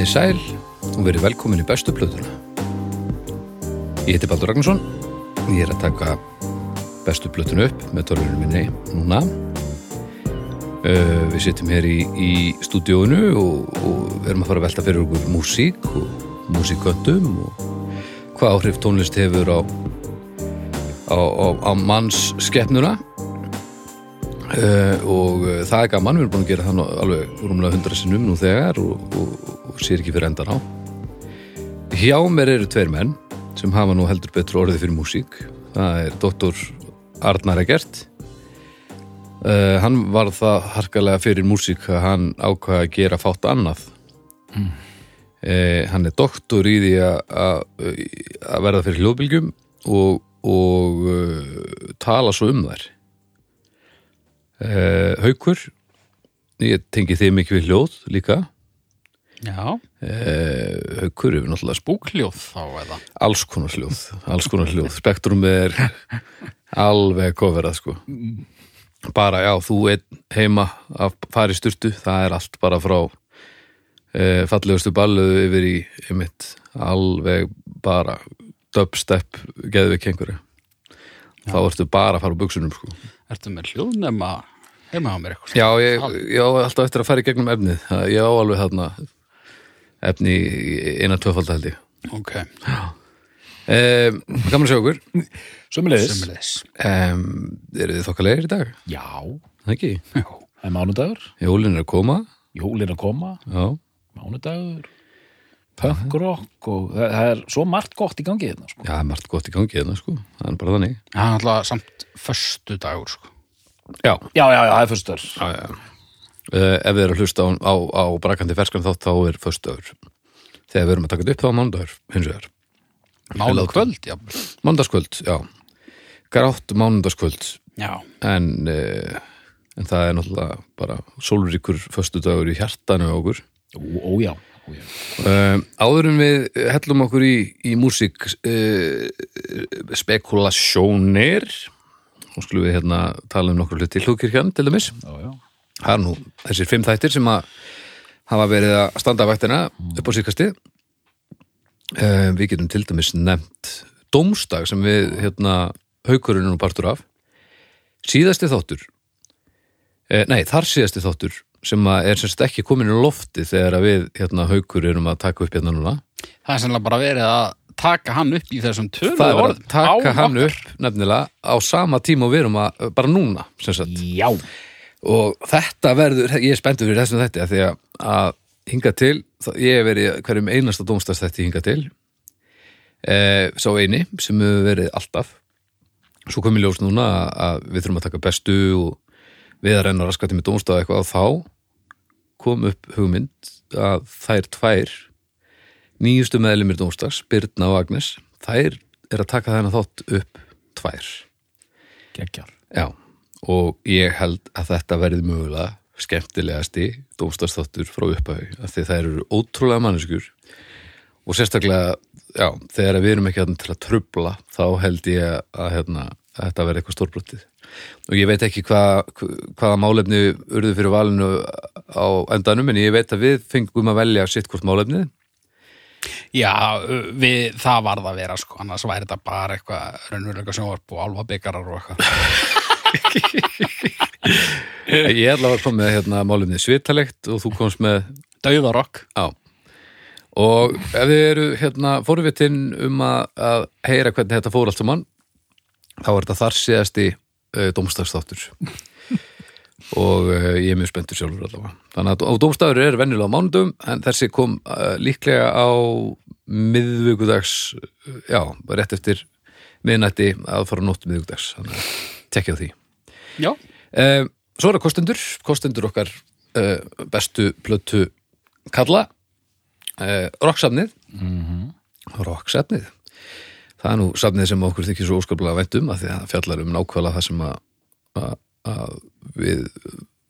Komið í sæl og verið velkomin í bestu plötuna. Ég heiti Baldur Ragnarsson, ég er að taka bestu plötuna upp með tórlunum minni núna. Uh, við sittum hér í, í stúdíóinu og, og erum að fara að velta fyrir okkur músík og músíköttum og hvað áhrif tónlist hefur á, á, á, á manns skeppnuna. Uh, og uh, það er gaman, við erum búin að gera það alveg rúmlega hundra sinnum nú þegar og, og, og sér ekki fyrir endan á. Hjá mér eru tveir menn sem hafa nú heldur betur orðið fyrir músík. Það er doktor Arnar Egert. Uh, hann var það harkalega fyrir músík að hann ákvaða að gera fátt annað. Mm. hann er doktor í því að verða fyrir hljóðbylgjum og, og tala svo um þær. Uh, haukur ég tengi þið mikið við hljóð líka Uh, haukur er náttúrulega búkljóð þá eða? Alls konar hljóð hljóð, spektrum er alveg koverað sko. Bara já, þú heima að fara í sturtu, það er allt bara frá uh, fallegustu balluðu yfir í einmitt alveg bara dubstep ekki einhverju þá ertu bara að fara á buksunum sko. Ertu með hljóðnema heima á mér eitthvað? Já, ég, ég á alltaf eftir að fara í gegnum efnið. Ég á alveg þarna efni í eina tvöfald held ég. Ok, um, Gaman að sjá okkur sömulegis um, Eru þið þokkalegir í dag? Já, Það ekki? Já, það er mánudagur, Jólin er að koma. Jólin að koma, Já, mánudagur, pönkrokk og það, er svo margt gott í gangi hérna, sko. Já það er margt gott í gangi hérna sko. Það er bara þannig. Það er alltaf samt föstu dagur sko. Já, Já, já, já, það er fyrstur. já, já. Uh, Ef við erum að hlusta á, á, á brakandi ferskan þátt þá er föstudagur. Þegar við erum að taka þetta upp þá mánudagur hins vegar. Mánu látum. kvöld, já Mánudagskvöld, já. Grátt mánudagskvöld Já, en, uh, en það er náttúrulega bara sólríkur föstudagur í hjartanu okkur. Ó, ó, já, ó, já. uh, áður en við hellum okkur í, í músík uh, spekulasjónir og skulum við hérna tala um nokkur hluti hlugkirkjan til dæmis. Já, já. Það er nú þessir fimm þættir sem að hafa verið að standa að vaktina upp á síkasti uh, við getum til dæmis nefnt dómstag sem við hérna haukurinn er nú partur af. Síðasti þáttur uh, nei, þar síðasti þáttur sem er semst ekki komin í lofti þegar við hérna haukur erum að taka upp hérna núna. Það er sannlega bara verið að taka hann upp í þessum tölu það er að taka hann okkar. upp nefnilega á sama tíma og við erum að bara núna sem sagt Já, og þetta verður, ég er spenntur fyrir þessum þetta því að, hinga til ég hef verið hverjum einasta dómstast þetta hinga til. E, sá eini sem hefur verið alltaf. Svo komið ljós núna að, við þurfum að taka bestu og við að reyna raskati með dómstaf eitthvað og þá kom upp hugmynd að þær tvær nýjustu meðlumir dómstags, Birna og Agnes þær er að taka þennan þátt upp tvær. Geggjar. Já, og ég held að þetta verði mögulega skemmtilegasti dómstafsþáttur frá upphau af því það eru ótrúlega manneskjur. Og sérstaklega, já, þegar við erum ekki að trubla þá held ég að, hérna, að þetta verði eitthvað stórbrotið. Og ég veit ekki hvað, hvaða málefni urðu fyrir valinu á endanum en ég veit að við fengum að velja sitt hvort málefnið Já, við, það varð að vera sko, annars væri þetta bara eitthvað raunveruleika sjónvarp og alvabikarar og eitthvað Ég ætla að koma með hérna, málefnið svitalegt og þú komst með Dauðarokk Já. Og ef þið eru hérna fórvitin um að, að heyra hvernig þetta fór allt saman þá er þetta þar síðasti uh, dómstafsþáttur og uh, ég er mjög spenntur sjálfur allavega. Þannig að og dómstafur er venjulega á mánudum en þessi kom uh, líklega á miðvikudags uh, já, rétt eftir miðnætti að fara nótt miðvikudags. Þannig að tekja á því Já, Uh, svo er það kostendur, kostendur okkar uh, bestu plötu kalla. Uh, rocksafnið rocksafnið það er nú safnið sem okkur þykir svo óskaplega vænt um að því að fjallar um nákvæmlega það sem að, að, að við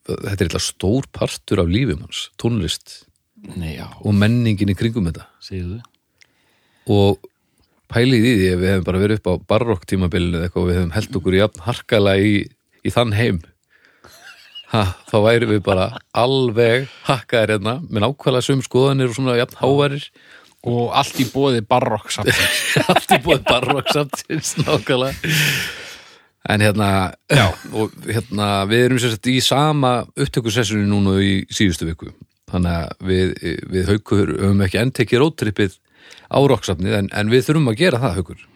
þetta er eitthvað stór partur af lífum hans, tónlist. Nei, og menningin í kringum þetta. Segðu. og pælið í því ef við hefum bara verið upp á barokk tímabilinu eða eitthvað og við hefum held okkur í harkala í, í þann heim. Ha, þá væri við bara alveg hakkaðir hérna með nákvæmlega sum skoðanir og svona jafn hávarir. Og allt í bóði barokk allt í búið barokk nákvæmlega. En hérna, já, og hérna við erum sér sett í sama upptökusessinu núna í síðustu viku. Þannig að við, við haukur höfum ekki enn tekið rótrippið á rocksafnið en, en við þurfum að gera það haukur.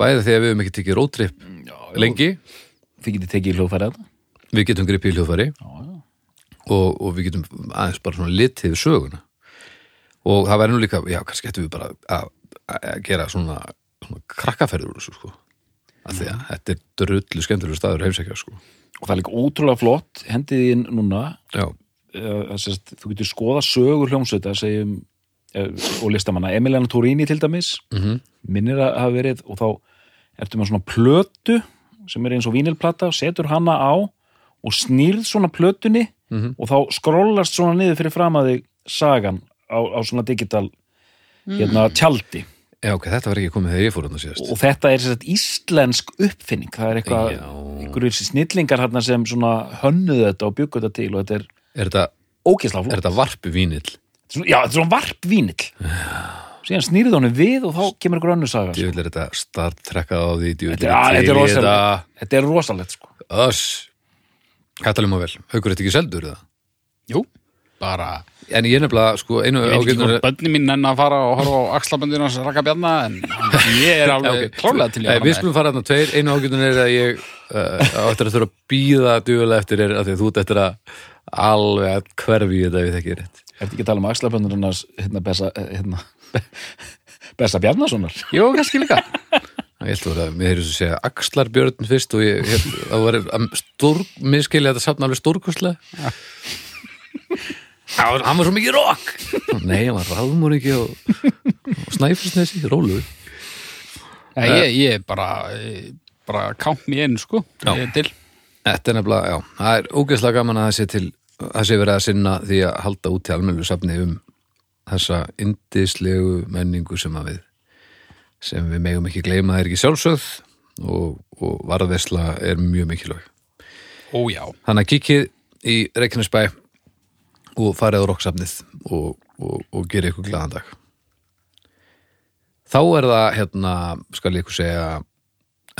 Bæði þegar við höfum ekki tekið rótripp lengi Þið getið tekið í hljóðfæri að það við getum gripið hljóðfæri. Og, og við getum aðeins bara svona litið við söguna. Og það væri nú líka, já, kannski getum við bara að, að gera svona, svona krakkaferður úr þessu, sko. Af því að þetta er drullu skemmtilegur staður heimsækja, sko. Og það er líka ótrúlega flott Hendið inn núna. Uh, sérst, Þú getur skoða sögur hljómsveita segjum, uh, og listamanna Emiliana Torini til dæmis. Mm minnir að hafa verið og þá ertu með svona plötu sem er eins og vínilplata setur hana á og snýrð svona plötunni Mhm. og þá skrollast svona niður fyrir fram að þig sagan á, á svona digital hérna, tjaldi. Já, ok, þetta var ekki komið þegar ég fór hann síðast. Og þetta er sérst íslensk uppfinning. Það er eitthvað, Já. einhverjir snillingar hérna sem svona hönnuðu þetta og byggu þetta til og þetta er er þetta, ógeðslega er flott þetta er svona- já, þetta er svona varp vínill síðan snýrð honum við og þá kemur önnur saga. Sko. djúvill er þetta starttrekkað á því djúvill þetta, ja, þetta er rosalegt. þetta. Er rosalegt sko. Öss, katalum að vel. Haukur þetta ekki seldur það jú, bara en ég er nefnilega, sko, einu ég veit ekki hvort bönni mín enn að fara og horfa á axlaböndinu hans Raka Bjarna en ég er alveg Ok. klálega til Nei, að Við fara með skulum fara þarna tveir, einu ágjörðun er að ég uh, áttur að þurfa að býða dugulega eftir er að því að þú að alveg að hverfi þetta við þekki rétt. Ertu ekki að tala um axlaböndur hennar hérna Bessa, hérna, Bessa Bjarnasonar? Jú, kannski líka. Ég held að mér hefur svo að segja Axlarbjörn fyrst og ég held að var að stór, miskilja þetta safna alveg stórkostlega. Já, hann var svo mikið rock. Nei, hann var ráðmur ekki og, og snæfisnesi, róluður ja, ég, ég er bara bara count me in sko. Ég er til. Þetta er nefnilega, já, það er ógeðslega gaman að það sé til, það sé verið að sinna því að halda út til almennu safni um þessa indislegu menningu sem að við sem við megum ekki gleyma er ekki sjálfsögð og, og varðveisla er mjög mikilvæg. Ó já, Þannig að kikið í Reykjanesbæ og farið á rocksafnið og, og, og gera ykkur glaðan dag. Þá er það, hérna, skal ég ykkur segja,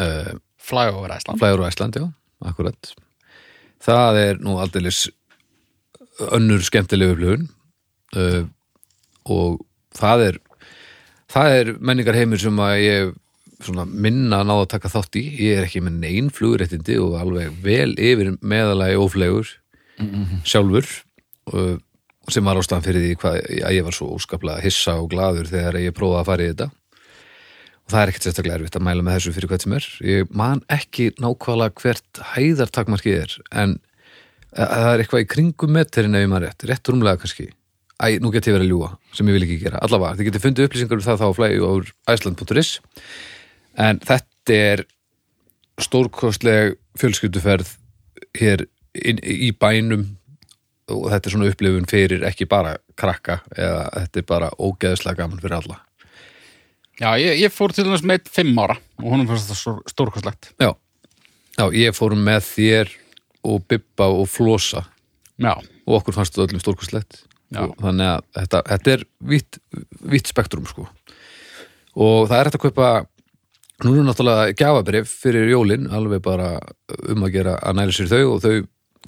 uh, flyover Æsland Flægur á Æsland, já, akkurat. Það er nú aldeilis önnur skemmtilegu upplifun uh, og það er það er menningar heimur sem að ég svona minna náða að taka þátt í. Ég er ekki með neinn flugréttindi og alveg vel yfir meðalagi óflegur sjálfur uh, sem var ástæðan fyrir því hvað, að ég var svo óskaplega hissa og gladur þegar ég prófaði að fara í þetta. Og það er ekkert sérstaklega erfitt að mæla með þessu fyrir hvað sem er. Ég man ekki nákvæmlega hvert hæðartakmarkið er en eh, það er eitthvað í kringum meterin ef ég maður rétt, rétt rúmlega kannski Æ, nú get ég verið að ljúga, sem ég vil ekki gera. Allavega, þið getið fundið upplýsingar um það þá að flægi á Iceland.is en þetta er stórkostleg fjölskylduferð hér inn, í bænum og þetta er svona upplifun fyrir ekki bara krakka eða þetta er bara ógeðslega gaman fyrir alla. Já, ég, ég fór til þess með fimm ára og honum fannst það stór- stórkostlegt. Já, já ég fór með þér og Bibba og Flosa. Já, og okkur fannst þetta öllum stórkostlegt þannig að þetta, þetta er vitt, spektrum sko. Og það er hægt að kaupa nú er náttúrulega gjafabrif fyrir jólin alveg bara um að gera að næla sér þau og þau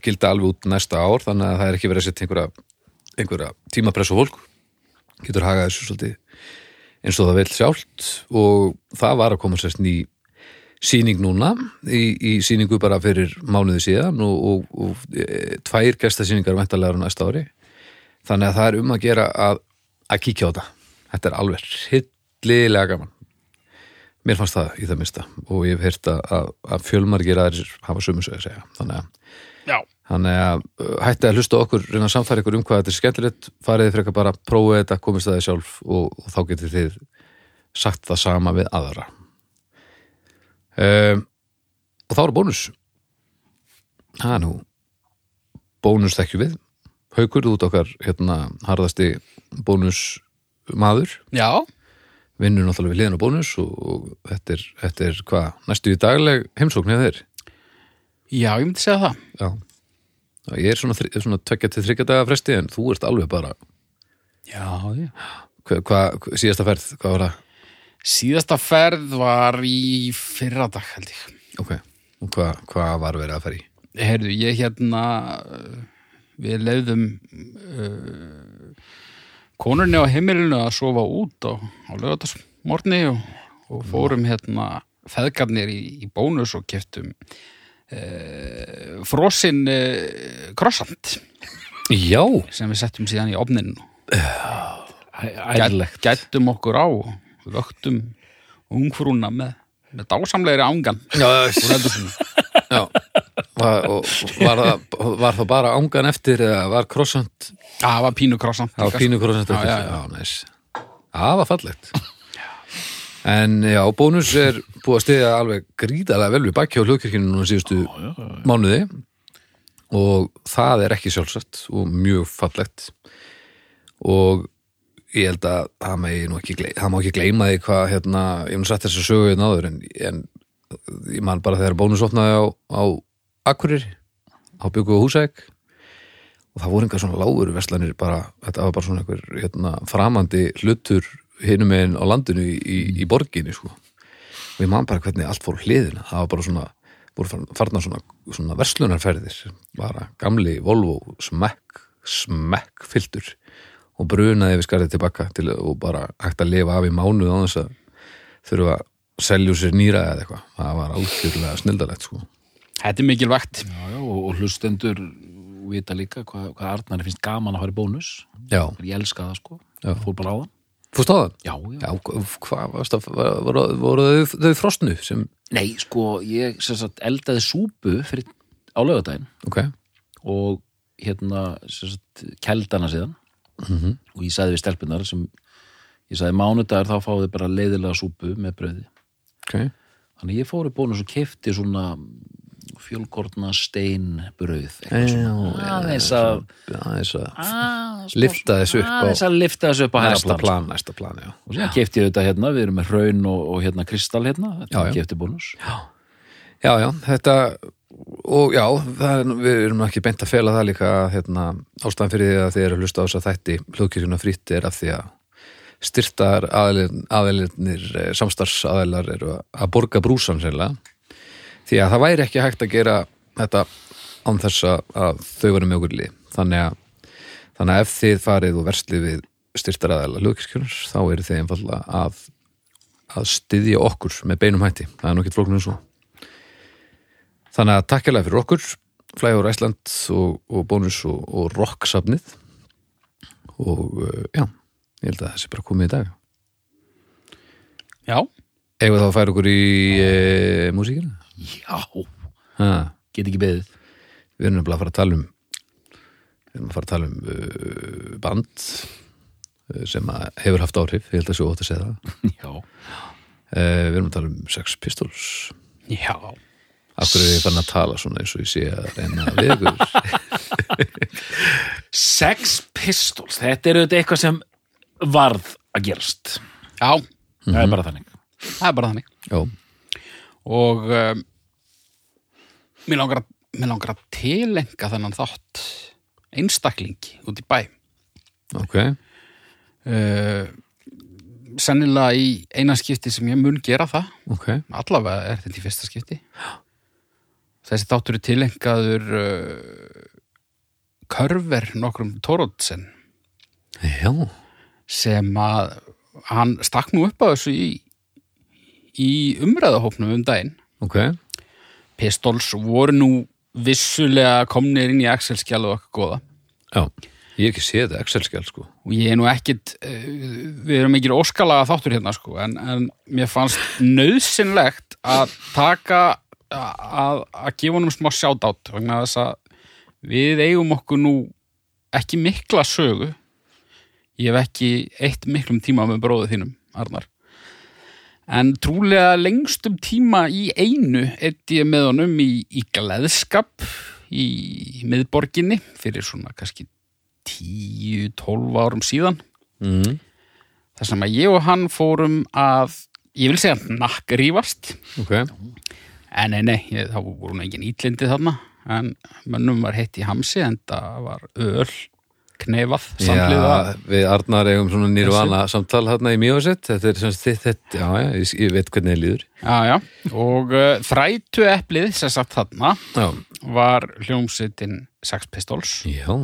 gilda alveg út næsta ár þannig að það er ekki verið að setja einhverja, einhverja tímapress á fólk. Getur hagað þessu svolítið eins og það vil sjálft. Og það var að koma sérst ný sýning núna í, í sýningu bara fyrir mánuði síðan og, og, og e, tvær gestasýningar væntalega á næsta ári þannig að það er um að gera að, að kíkja á þetta. Þetta er alveg hillilega gaman. Mér fannst það í það mista og ég hef heyrt að, að, fjölmargir aðrir hafa sömu sög að segja. Þannig að, þannig að uh, hætti að hlusta okkur, reyna að samfæra ykkur um hvað þetta er skemmtilegt, farið þið frekar bara prófið þetta, komist það sjálf og, og þá getið þið sagt það sama við aðra. Um, og þá eru bónus. Það er nú. Bónus þekkju við haukur út okkar hérna harðasti bónus maður já, vinnur náttúrulega við liðan á bónus og, og þetta er, þetta er hvað, næstu í dagleg heimsókn eða þeir já, ég myndi segja það já. Já, ég er svona, svona tvekja til þryggja daga fresti en þú ert alveg bara Já, já. hvað, hva, síðasta ferð, hvað var það? Síðasta ferð var í fyrradag, held ég. Ok, og hvað hva var verið að fara í? Heyrðu, ég hérna, við leiðum uh, konurni á heimilinu að sofa út á, á lögatarsmorni og, og fórum hérna feðgarnir í, í bónus og keftum uh, frosinn uh, krossant Já, sem við settum síðan í ofninn. Æðilegt. gættum okkur á vöktum ungfrúna með, með dásamlegri ángan. Já, já. Var, var, það, var það bara ángan eftir eða var krossant Það var pínu krossant á pínu krossant Já, eftir? já, já. já næs. Það var fallegt En já, bónus er búið að stiðja alveg gríðarlega vel við bakki á hljóðkirkinu núna síðustu mánuði og það er ekki sjálfsagt og mjög fallegt og ég held að það, nú ekki, það má ekki gleyma því hvað hérna, ég mun satt þessu sögu hérna áður en, en ég man bara þegar bónus opnaði á, á Akureyri á byggu og húsæk og það voru engar svona lágur verslanir bara, þetta var bara svona einhver hérna, framandi hlutur hinum meginn á landinu í, í, í borginni sko. og ég man bara hvernig allt fór hliðina það var bara svona, voru farn- farnar svona, svona verslunarferðir bara gamli Volvo smekk smekk fylltur og brunaði við skarðið tilbaka til, og bara hægt að lifa af í mánuð á þess að þurfa að selja sér nýra eða eitthvað það var algjörlega snildalegt sko. Þetta er mikilvægt. Já, já, og, og hlustendur vita líka hvað, hvað Arnari finnst gaman að fara í bónus. Já, ég elska það sko, Já. fór bara á það. Fórst á það? já, já. Já, hvað varst að, voru, voru þau, þau frostnu sem, nei, sko, ég sem sagt, eldaði súpu fyrir, á laugardaginn. Ok, og hérna sem sagt, keldana síðan. -hmm. og ég sagði við stelpunar sem ég sagði mánudagur þá þið bara leiðilega súpu með brauði. Ok, þannig ég fór í bónus og kefti svona eitthvað Já, svona. aðeins að Lyfta þessu upp aðeins að lifta þessu upp á næsta plan plan, næsta plan, já. og síðan kefti þetta hérna, við erum með hraun og, og hérna kristall hérna, Já, þetta já. kefti bónus Já, já, þetta, og já, það er, við erum ekki beint að fela það líka hérna, ástæðan fyrir því að þið eru að hlusta á þess að þætti hljóðkirkjuna frýtt er af því að styrtar aðelinir, samstars aðeilar eru að borga brúsan sérlega því að það væri ekki hægt að gera þetta án þess að, þau verður með okkur lið. Þannig að, þannig að ef þið farið og verslið við styrtar aðeila hljóðkirkjunar þá eru þið einfallega að að styðja okkur með beinum hætti. Það er nú ekki flóknum svo. Þannig að takk hérlega fyrir okkur Flægur Æsland og, og bónus og, og rocksafnið. Og uh, já, ég held að þessi bara komið í dag. Já, við þá að færa okkur í uh, músíkina? Já, Ha, get ekki beðið. Við erum nefnilega að fara að tala um við erum að fara að tala um uh, band uh, sem að hefur haft áhrif, ég held að svo ótt að segja það. Já, uh, Við erum að tala um Sex Pistols. Já. Akkur er ég fann að tala svona eins og ég sé að reyna við ykkur? Sex Pistols, þetta er auðvitað eitthvað sem varð að gerast. Já, það er bara þannig. Það er bara þannig. Já, og um, mér, langar að, langar að tilenga þennan þátt einstaklingi út í bæ. Ok. Uh, sennilega í eina skipti sem ég mun gera það. Ok, allavega er þetta í fyrsta skipti. Þessi þáttur er tilengaður uh, Körver nokkrum Tórótsen já. Sem að hann stakk nú upp á þessu í, í umræðahópnum um daginn. Ok, Pistols voru nú vissulega komnir inn í Excel-skjál og okkur góða. Já Ég hef ekki séð þetta Excel-skjál sko. Og ég er nú ekkit eh, við erum ekki óskalaga þáttur hérna sko en, en mér fannst nöðsynlegt að taka að, að gefa honum smá sjátt vegna þess að við eigum okkur nú ekki mikla sögu. Ég hef ekki eitt miklum tíma með bróðu þínum, Arnar en trúlega lengstum tíma í einu eitt ég með honum í, í gleðskap í miðborginni fyrir svona kannski 10-12 árum síðan. Mm. þar sem að ég og hann fórum að ég vil segja nakkrífast Ok, en nei, nei, ég, þá voru nú engin ítlindi þarna en mönnum var heitt í hamsi en það var öl knefað samliða Já, við Arnar eigum svona nýrvana samtal hérna í Mjósett, þetta er sagt þitt, já, já, ég, ég veit hvernig þið líður. Já, já, og uh, þrætu eplið sem sagt þarna Já, var hljómsveitin Sex Pistols. Já,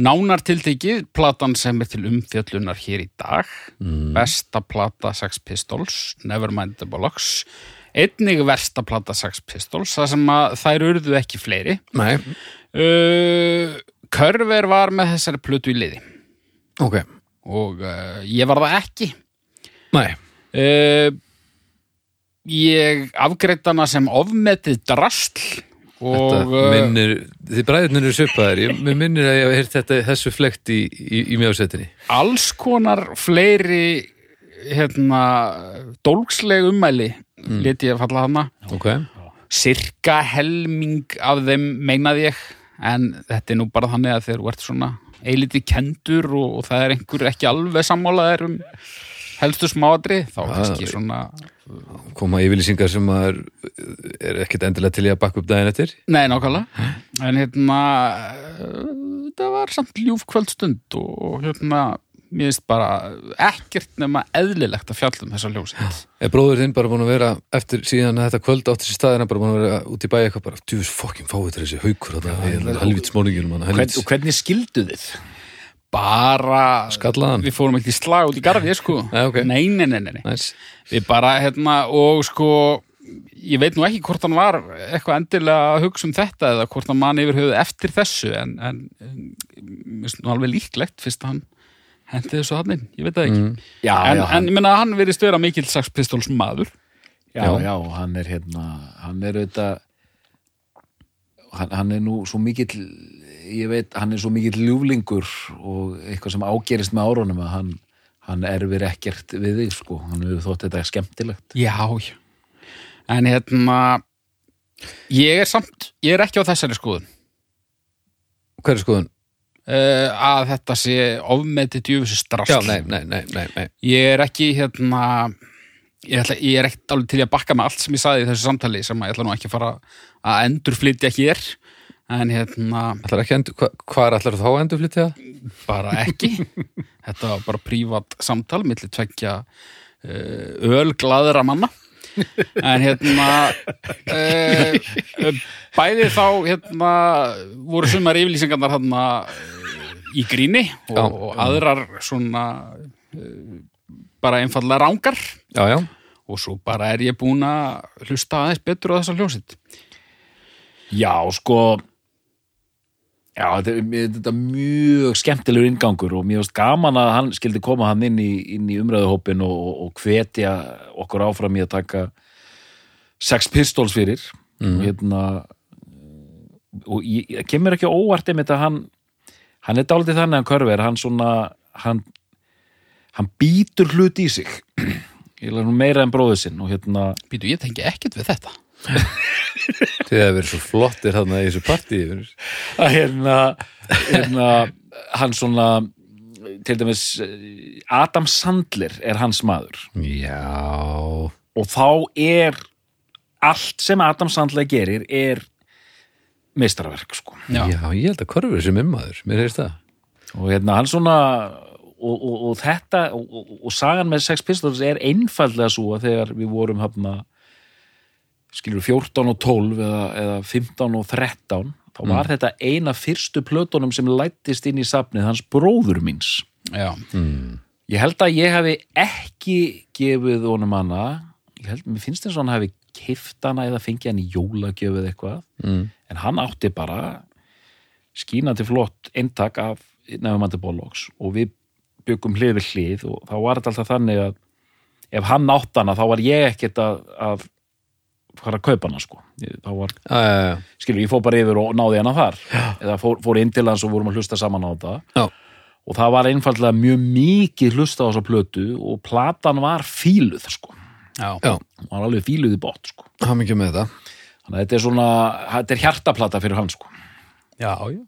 Nánar tiltekið, platan sem er til umfjöllunar hér í dag. Besta plata Sex Pistols Nevermind the Bollocks. Einnig versta plata Sex Pistols það sem að þær urðu ekki fleiri. Nei, uh, Körver var með þessari plötu í liði. Ok, og uh, ég var það ekki. Nei, uh, ég afgreitt hana sem ofmetið drastl og þetta uh, minnir, þið bræðurnir eru svipaðir, ég minnir að ég hef heyrt þetta þessu flekt í, í, í Mjósettinni. alls konar fleiri hérna dólgsleg ummæli mm. leti ég að falla hana Ok, cirka helming af þeim meinaði ég en þetta er nú bara þannig að þegar þú ert svona eiliti kendur og, og það er einhver ekki alveg sammálaðir um helstu smáadri þá kannski svona koma yfirlýsingar sem maður er ekkert endilega til í að bakka upp daginn eftir. Nei, nákvæmlega. En hérna, uh, það var samt ljúf kvöldstund og hérna, mér finnst bara ekkert nema eðlilegt að fjallum þessa ljósitt. Er bróður þinn bara búin að vera eftir síðan að þetta kvöld átti sér staðina bara búin að vera út í bæi eitthvað bara, djúvis fokkin fáið til þessi haukur þetta, Hvern, helvít og hvernig skildu þið? Bara, skallaðan. við fórum ekki í slag út í garði, sko. Nei, ok. nei, nei, nei, nei. Næs. Við bara, hérna, og sko, ég veit nú ekki hvort hann var eitthvað endilega að hugsa um þetta eða hvort hann man yfir höfuð eftir þessu, en, en, en alveg líklegt fyrst að hann hendi þessu hann inn, ég veit það ekki. Já, en, já, en ég meina hann verðist vera mikill Sex Pistols maður Já, Já. já, hann er hérna hann er auðvitað hann, hann er nú svo mikill ég veit, hann er svo mikill ljúflingur og eitthvað sem ágerist með árunum að hann, hann erfir ekkert við þig sko, hann hefur þótt þetta skemmtilegt já, já en hérna ég er samt, ég er ekki á þessari skoðun Hver er skoðun? Uh, að þetta sé ofmeti djöfusi strass Já, nei, nei, nei, nei, ég er ekki hérna ég, ætla, ég er ekkert alveg til að bakka með allt sem ég saði í þessu samtali sem ég ætla nú ekki að fara að endurflytja hér en hérna endur, hva, hvað ætlar þá að endur flytja það? bara ekki. Þetta var bara prívat samtal millir tveggja uh, ölglaðra manna. En hérna uh, bæði þá hérna voru sumar yfirlýsingarnar hérna í gríni og, Já. og aðrar svona uh, bara einfallega rángar Já, já, og svo bara er ég búin að hlusta aðeins betur á þessa hljósitt Já, sko Já, þetta er, þetta er mjög skemmtilegur inngangur og mér finnst gaman að hann skildi koma hann inn í, inn í umræðuhópin og, og, hvetja okkur áfram í að taka Sex Pistols fyrir. Og hérna og ég, kemur ekki óvart einmitt að hann hann er dálítið þannig að hann körver hann svona hann, hann býtur hlut í sig. Ég er nú meira en bróður sinn og hérna Býtu, ég tengi ekkert við þetta. Þið hefur verið svo flottir þarna í þessu partíi að hérna, hérna hann svona til dæmis Adam Sandler er hans maður. Já, og þá er allt sem Adam Sandler gerir er meistarverk sko. Já, ég held að korfur sem ummaður, mér heyrst það. Og hérna hann svona og, og, og þetta og, og, og sagan með Sex Pistols er einfaldlega svo að þegar við vorum hafna skilur 14 og 12 eða, eða 15 og 13 þá var þetta eina fyrstu plötunum sem lættist inn í safnið hans bróður míns. Já, ég held að ég hafi ekki gefið honum hana. Ég held, mér finnst eins og hann hafi kift hana eða fengið hann í jólagjöf eða eitthvað. Mm. en hann átti bara skínandi flott eintak af nefnumandi Bollocks og við byggum hlið við hlið og þá var þetta alltaf þannig að ef hann átt hana þá var ég ekkert að, að fara að kaupa hana sko. Þá var, Já, já, já, skilur, ég fór bara yfir og náði hana þar. Eða fór, fór inn til hans og vorum að hlusta saman á þetta. Já. og það var einfaldlega mjög mikið hlusta á þessa plötu og platan var fíluð sko, já, já. hún var alveg fíluð í bótt sko, Það mikið með þetta þannig að þetta er svona þetta er hjartaplata fyrir hann sko já, já.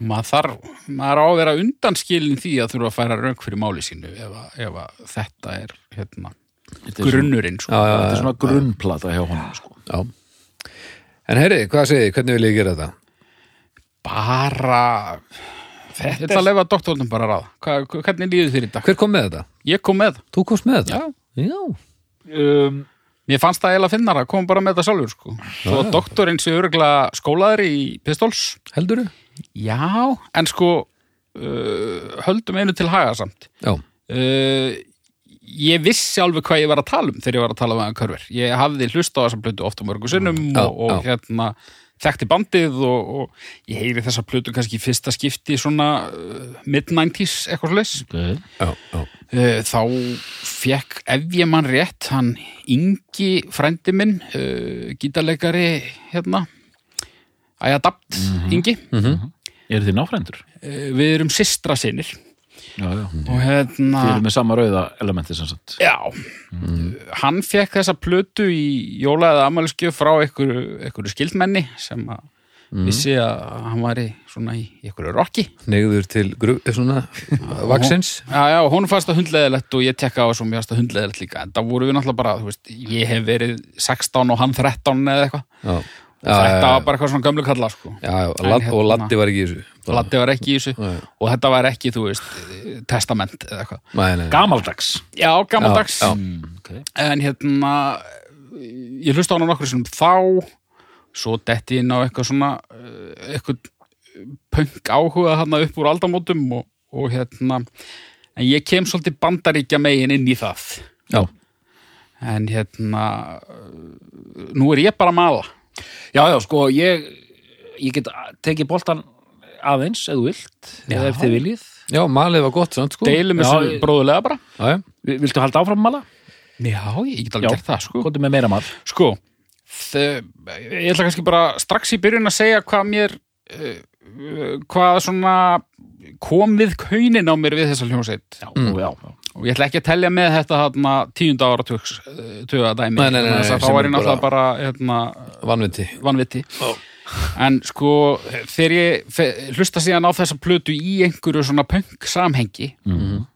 Maður þarf, maður á að vera undanskilin því að þurfa að færa rauk fyrir máli sínu ef, að, ef að þetta er hérna, Þetta er grunnurinn sko. Já, þetta er svona grunnplata hjá honum sko. Já. En herri, hvað segið, þið? hvernig vil ég gera þetta? bara ég ætla að lefa doktornum bara að ráða Hva, hvernig líður þér í dag? Hver kom með þetta? Ég kom með Þú komst með þetta? Já, Já. Um, Mér fannst það eiginlega finnara, kom bara með þetta sjálfur sko. Svo doktorinn sé örgulega skólaður í Pistols Heldur Já, en sko uh, höldum einu til haga samt Já. uh, Ég vissi alveg hvað ég var að tala um þegar ég var að tala um aðeins körver Ég hafði hlust á þessa plötu oft á mörgum sinnum Já, og, og já. hérna þekkti bandið og, og ég heyri þessa plötu kannski í fyrsta skipti svona uh, mid-90s eitthvað slags okay. Já. Uh, þá fekk ef ég mann rétt hann Ingi frændi minn uh, gítarleikari hérna Æjadapt Ingi Eru þið náfrændur? uh, við erum systra sinir Já, já. og hérna eru með sama rauða elementi sem sagt. já, hann fekk þessa plötu í jóla eða amaliskjöf frá einhverju, einhverju skildmenni sem að vissi að hann væri svona í einhverju rocki Negður til eh, svona vaksins Já, já, hún fannst það hundleðilegt og ég tekka á þessu og mér fannst það hundleðilegt líka. En það voru við náttúrulega bara, þú veist, ég hef verið 16 og hann 13 eða eitthvað þetta já, var bara eitthvað svona gömlu kalla sko. já, já, En ladd, hérna- og Laddi var ekki í þessu Laddi var ekki í þessu og þetta var ekki, þú veist, testament eða eitthvað. Nei, nei, nei. Gamaldags. Já, gammaldags Já, já. Mm, okay. en hérna ég hlusta á hana nokkur sem þá svo detti inn á eitthvað svona eh, eitthvað punk áhuga þarna upp úr aldamótum og, og hérna en ég kem svolítið bandaríkja megin inn í það Já, en hérna nú er ég bara að mala Já, já, sko, ég, ég get tekið boltan aðeins, þú vilt, Já. eða ef þið viljið. já, malið var gott samt, sko deilum þessu bróðulega bara Já, já, Vi- Viltu halda áfram mala? já, ég get alveg gert það sko Góttu með meira mal. Sko, þe- ég ætla kannski bara strax í byrjun að segja hvað mér uh, hvað svona kom við kaunin á mér við þessa hljómsveit Já, Mm. já, já. Og ég ætla ekki að telja með þetta þarna, tíunda ára tuga dæmi Nei, nei, nei, nei, þá var er ég náttúrulega bara hérna, vanviti vanviti en sko þegar ég fe- hlusta síðan á þessa plötu í einhverju svona punk samhengi Mhm.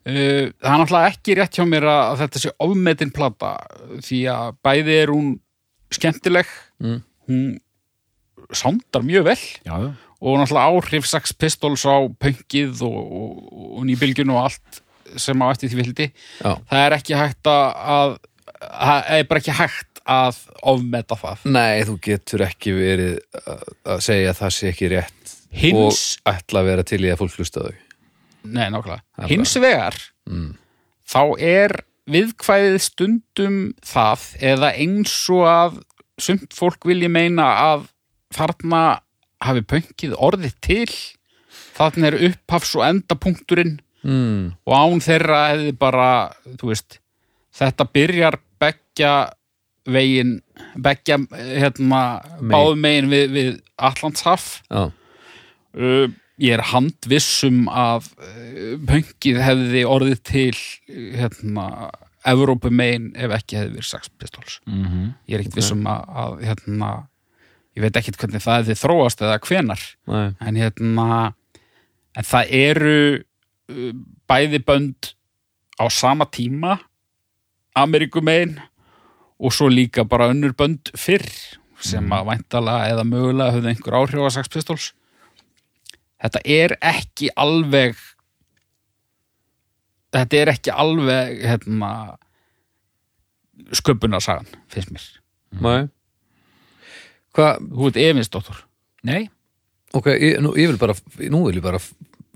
Uh, það er náttúrulega ekki rétt hjá mér að, þetta sé ofmetin plata því að bæði er hún skemmtileg Mm. hún sándar mjög vel Já, já. og náttúrulega áhrif Sex Pistols á punkið og, og, og nýbylgjun og allt sem á eftir því vildi Já, það er ekki hægt að, að það er bara ekki hægt að ofmeta það. Nei, þú getur ekki verið að, segja að það sé ekki rétt hins, og ætla að vera til í að fólk hlusta þau nei nákvæmlega. Hins vegar mm. þá er viðkvæðið stundum það eða eins og að sumt fólk vilji meina að þarna hafi pönkið orðið til. Þarna er upphafs og endapunkturinn Mm. og án þeirra hefði bara veist, þetta byrjar beggja vegin beggja hérna Megin. báðum megin við, við Allandshaf Já, uh, ég er handvissum að uh, pönkið hefði orðið til hérna Evrópumegin ef ekki hefði verið Sex Pistols. Mm ég er ekkert vissum að, að hérna, ég veit ekkert hvernig það hefði þróast eða hvenar nei, en hérna en það eru bæði bönd á sama tíma Amerikumegin og svo líka bara önnur bönd fyrr sem að væntalega eða mögulega höfðu einhver áhrif á Sex Pistols. Þetta er ekki alveg þetta er ekki alveg hérna sköpunarsagan, finnst mér. Nei. Hvað, þú ert efinsdóttur Nei, ok, ég, nú, ég vil bara nú vil ég bara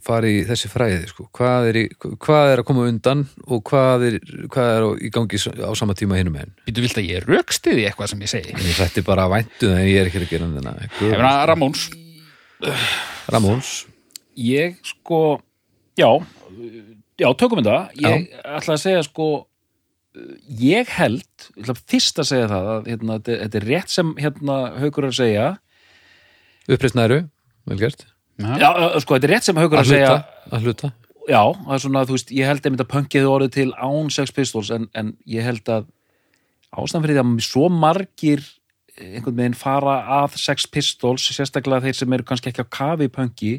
fara í þessi fræði sko. hvað, er í, hvað er að koma undan og hvað er, hvað er í gangi á sama tíma hinum enn Býtu vilt að ég rökstiði eitthvað sem ég segi? Ég hrætti bara að væntu það en ég er ekki að gera Ég meina Ramóns. Ramóns. Ég sko já, já, tökum við það. Ég ætla að segja sko ég held, ég ætla fyrst að segja það að hérna, þetta, er rétt sem hérna haukur er að segja. Uppreist næru, vel gert Já. sko, þetta er rétt sem haukur er að að segja. að hluta. Já, það er svona, þú veist, ég held einmitt að punkið orðið til án Sex Pistols en, en ég held að ástæðan fyrir því að svo margir einhvern veginn fara að Sex Pistols sérstaklega þeir sem eru kannski ekki á kafi punki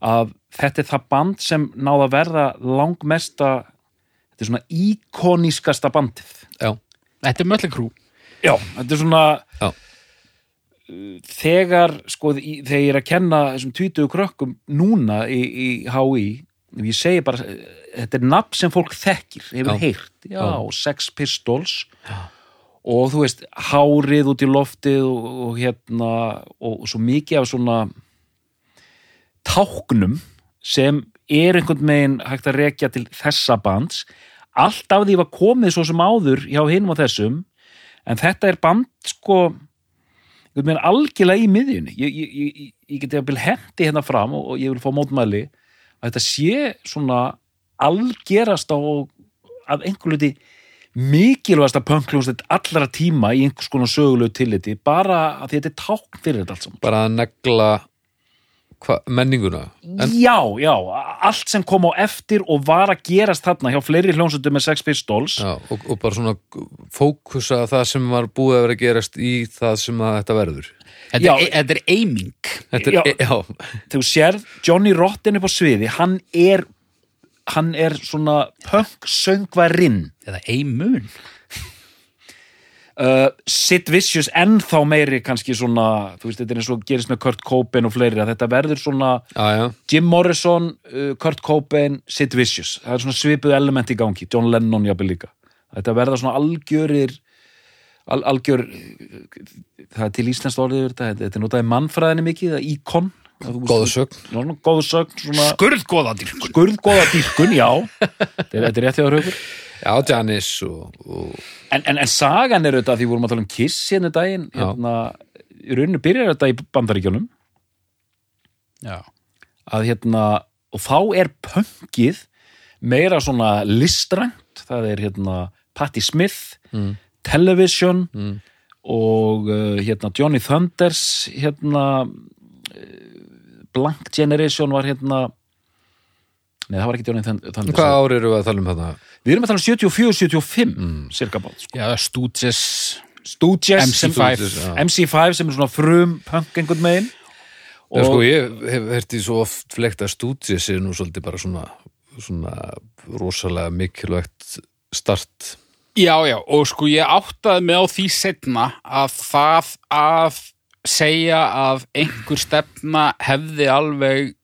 að þetta er það band sem náða að verða langmesta þetta er svona íkonískasta bandið. Já, Þetta er Mötli Krú já, þetta er svona Já. Þegar sko, þegar ég er að kenna þessum 20 krökkum núna í, í HÍ ég segi bara, þetta er nafn sem fólk þekkir, hefur Já. heyrt já, Já. Sex Pistols og þú veist, hárið út í loftið og, og hérna og svo mikið af svona táknum sem er einhvern megin hægt að rekja til þessa bands allt af því var komið svo sem áður hjá hinum og þessum en þetta er band sko einhvern veginn algjörlega í miðjunni. Ég, ég, ég, ég geti að hendi hérna fram og, og ég vil fá mótmæli að þetta sé svona algerast á að einhver luti mikilvægasta pönkljónstætt allra tíma í einhvers konar sögulegu tilliti bara að þetta er tákn fyrir þetta allt saman. Bara að negla hva, menninguna? En, Já, já, allt sem kom á eftir og var að gerast þarna hjá fleiri hljónsöndum með Sex Pistols. Já, og, og bara svona fókusa það sem var búið að vera að gerast í það sem að þetta verður. Þetta, Já. er, þetta er aiming. Þetta er, já, þegar þú sér Johnny Rotten upp á sviði hann er hann er svona punk söngvarinn. Eða aimun uh, Sid Vicious ennþá meiri kannski svona, þú veist, þetta er eins og gerist með Kurt Cobain og fleiri, að þetta verður svona já, já, Jim Morrison, uh, Kurt Cobain Sid Vicious, það er svona svipuð element í gangi, John Lennon jafnir líka. Þetta verða svona algjörir al, algjör það er til íslenskt orðið yfir þetta, þetta er notaði mannfræðinni mikið, það íkon. Góða sögn. Góða sögn, svona Skurðgóðadir skurðgóða dýrkun, já. Þetta er, er rétt hjá raukur já, Janis og, og en, en, en sagan er auðvitað, því við vorum að tala um Kiss hérna um daginn, hérna í rauninu byrjar þetta í bandaríkjunum Já, að hérna, og þá er pönkið meira svona listrænt, það er hérna Patti Smith, Mm. Television Mm. og uh, hérna Johnny Thunders hérna uh, Blank Generation var hérna Nei, það var ekki Johnny Thund- Thunders hvað ár eru við að tala um þetta Við erum að tala um 74-75 Mm. cirka bát, sko. já Stooges Stooges sem- MC5 já. MC5 sem er svona frum punk einhvern megin Já, sko, ég hef herti svo oft flekt að stúdíu sér nú svolítið bara svona, svona rosalega mikilvægt start Já, já, og sko ég áttaði mig á því setna að það að segja að einhver stefna hefði alveg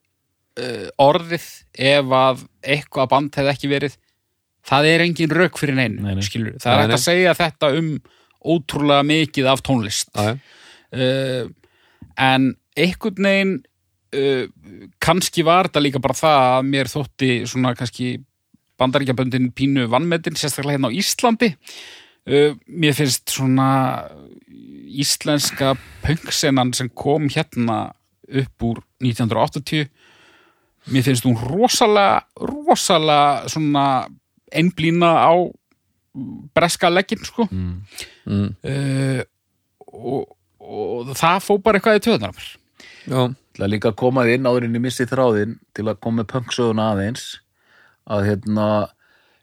uh, orðið ef að eitthvað band hefði ekki verið það er engin rauk fyrir neinu Nei, nei. skilur, það er Nei, hægt nei. að segja þetta um ótrúlega mikið af tónlist uh, en einhvern veginn uh, kannski var þetta líka bara það að mér þótti svona kannski bandaríkjaböndin pínu vannmetin sérstaklega hérna á Íslandi uh, mér finnst svona íslenska pöngsenan sem kom hérna upp úr 1980 mér finnst hún rosalega rosalega svona einblína á breska leggin sko mm. Mm. uh, og, og það fó bara eitthvað í töðunar Það er líka að koma inn áður inn í missi þráðin til að koma með punksögun aðeins að hérna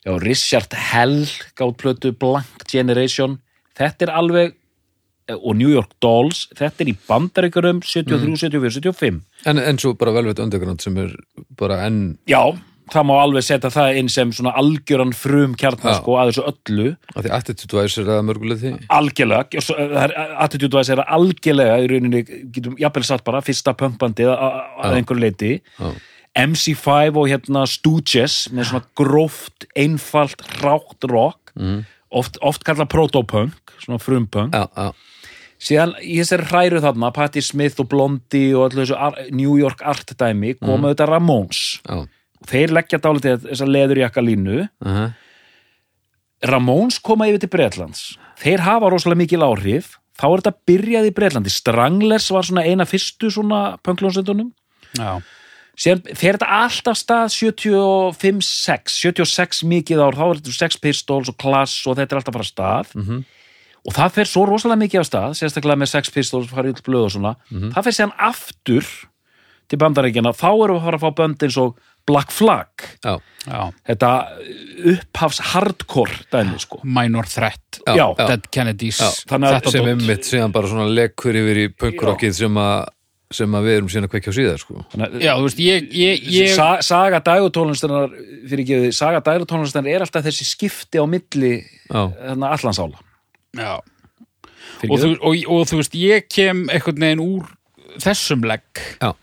já, Richard Hell gátt plötu Blank Generation þetta er alveg og New York Dolls, þetta er í bandaríkurum 73, 74, 75 en, en svo bara velveit underground sem er bara enn Já, það má alveg setja það inn sem svona algjöran frum kjarnar sko að þessu öllu. Að því attitude wise er það mörguleiti. Algjörlega, og svo, það er attitude wise er að algjörlega í rauninni, getum jafnvel satt bara fyrsta punkbandið að einhverju leiti Já. MC5 og hérna Stooges með svona gróft, einfalt rátt rock, mm. oft, oft kallað protopunk, svona frumpunk. Já, já, síðan í þessari hræru þarna Patti Smith og Blondie og allir þessu New York art dæmi koma þetta Ramones. Já. Þeir leggja dálítið þessa leðurjakka línu uh Ramones koma yfir til Bretlands. Þeir hafa rosalega mikil áhrif. Þá er þetta byrjað í Bretlandi. Stranglers var svona eina fyrstu svona punklónsveitunum Já, síðan fer þetta alltaf stað 75, 6 76 mikið ár, þá er þetta Sex Pistols og Class og þetta er alltaf bara stað. Mhm. Og það fer svo rosalega mikið á stað sérstaklega með Sex Pistols, til blöð og svona. Það fer síðan aftur til bandaríkjana, þá erum við að fara að fá bönd eins og Black Flag. Já, já, þetta upphafs hardcore dæmi sko. Minor Threat. Já, Já. já. Dead Kennedys þetta sem einmitt síðan bara svona lekkur yfir í punkrockið sem að sem að við erum síðan að kveikja á síðar sko. Já, þú veist, ég, ég, ég Sa saga dægutónlistarinnar fyrir ekki saga dægutónlistarinnar er alltaf þessi skipti á milli allansála Já. Og þú, og, og þú veist, ég kem einhvern veginn úr þessum legg. Já.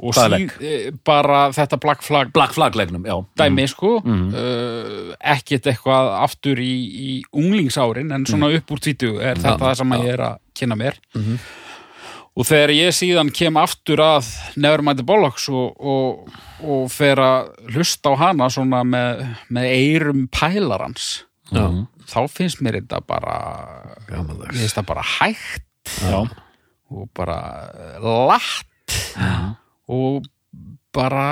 og Hvaða síð, eh, bara þetta Black Flag Black Flag-legnum, já. dæmi sko. Uh, ekkert eitthvað aftur í, í unglingsárin en svona upp úr tvítu er þetta það sem ég er að kynna mér. Og þegar ég síðan kem aftur að Nevermind the Bollocks og, og, og fer að hlusta á hana svona með, með eirum pælarans Já. þá finnst mér þetta bara Gamanlegs. mér finnst það bara hægt Já, og bara latt og bara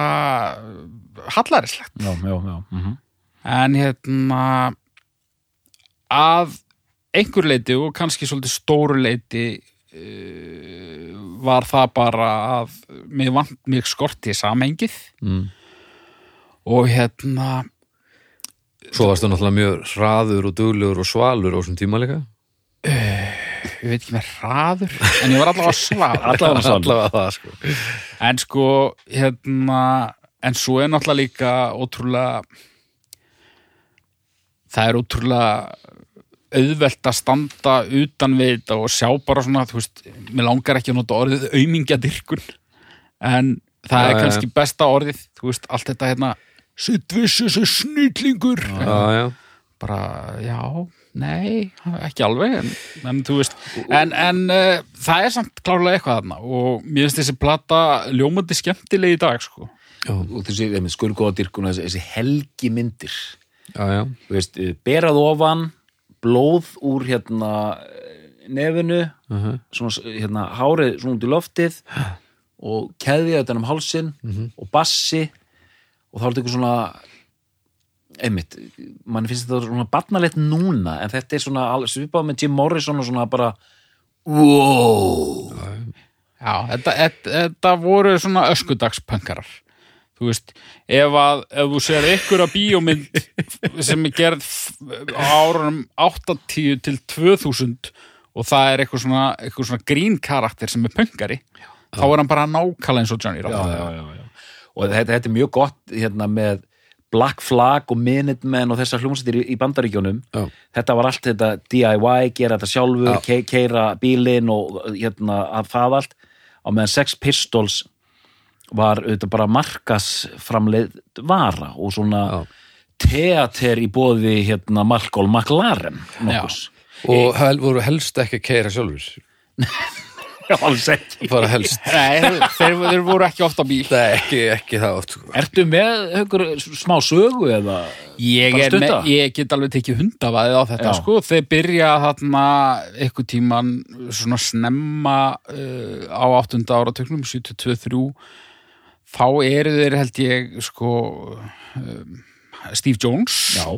hallarislegt já, já, já. mhm. en hérna að einhver leiti og kannski svolítið stóru leiti uh, var það bara að mig, vant, mig skorti samhengið Mm. og hérna Svo varstu náttúrulega mjög hraður og duglegur og svalur á þessum tíma líka? Ég veit ekki með hraður en ég var allavega svar Allavega svalur. Allavega það sko. En sko hérna en svo er náttúrulega líka ótrúlega það er ótrúlega auðvelt að standa utan við þetta og sjá bara svona, þú veist, mér langar ekki að nota orðið aumingjadirkun en það Já, er kannski besta orðið, þú veist, allt þetta hérna sittvissu Já, já. Bara, já, nei ekki alveg, en, en þú veist en, en uh, það er samt klárlega eitthvað þarna og mér finnst þessi plata ljómandi skemmtileg í dag, sko. Og þessi, þessi skurgóða dirkuna, þessi, þessi helgi myndir Já, já. Þú veist, eh, berað ofan blóð úr hérna nefinu uh svona, hérna, hárið svona út í loftið og keðja þetta um hálsin og bassi og þá er þetta eitthvað svona einmitt, mann finnst þetta svona barnalegt núna, en þetta er svona svipað með Jim Morrison og svona bara wow. Já, þetta, þetta, þetta voru svona öskudagspönkarar þú veist, ef að ef þú sér ykkur að bíómynd sem er gerð á árunum 80 til 2000 og það er eitthvað svona, eitthvað svona grín karakter sem er pönkari þá er hann bara nákvæmlega eins og Johnny Rotten. Já, já, já, já. Og þetta, þetta er mjög gott hérna með Black Flag og Minutemen og þessar hljómsættir í, bandaríkjónum Já. þetta var allt þetta DIY, gera þetta sjálfur ke keira bílinn og hérna að það allt. Á meðan Sex Pistols var auðvitað bara markasframleið vara og svona Já. teater í bóði hérna Malcolm McLaren Og hel, voru helst ekki að keira sjálfur? Já, alls ekki. Bara helst Nei, þeir, þeir voru ekki ofta bíl Nei, ekki, ekki það oft sko. Ertu með haukur smá sögu eða Ég, Bara er með, stutta? ég get alveg tekið hundavaðið á þetta Já. sko, þeir byrja þarna eitthvað tíman svona snemma uh, á 8. áratöknum 72-3 þá eru þeir held ég sko um, Steve Jones Já,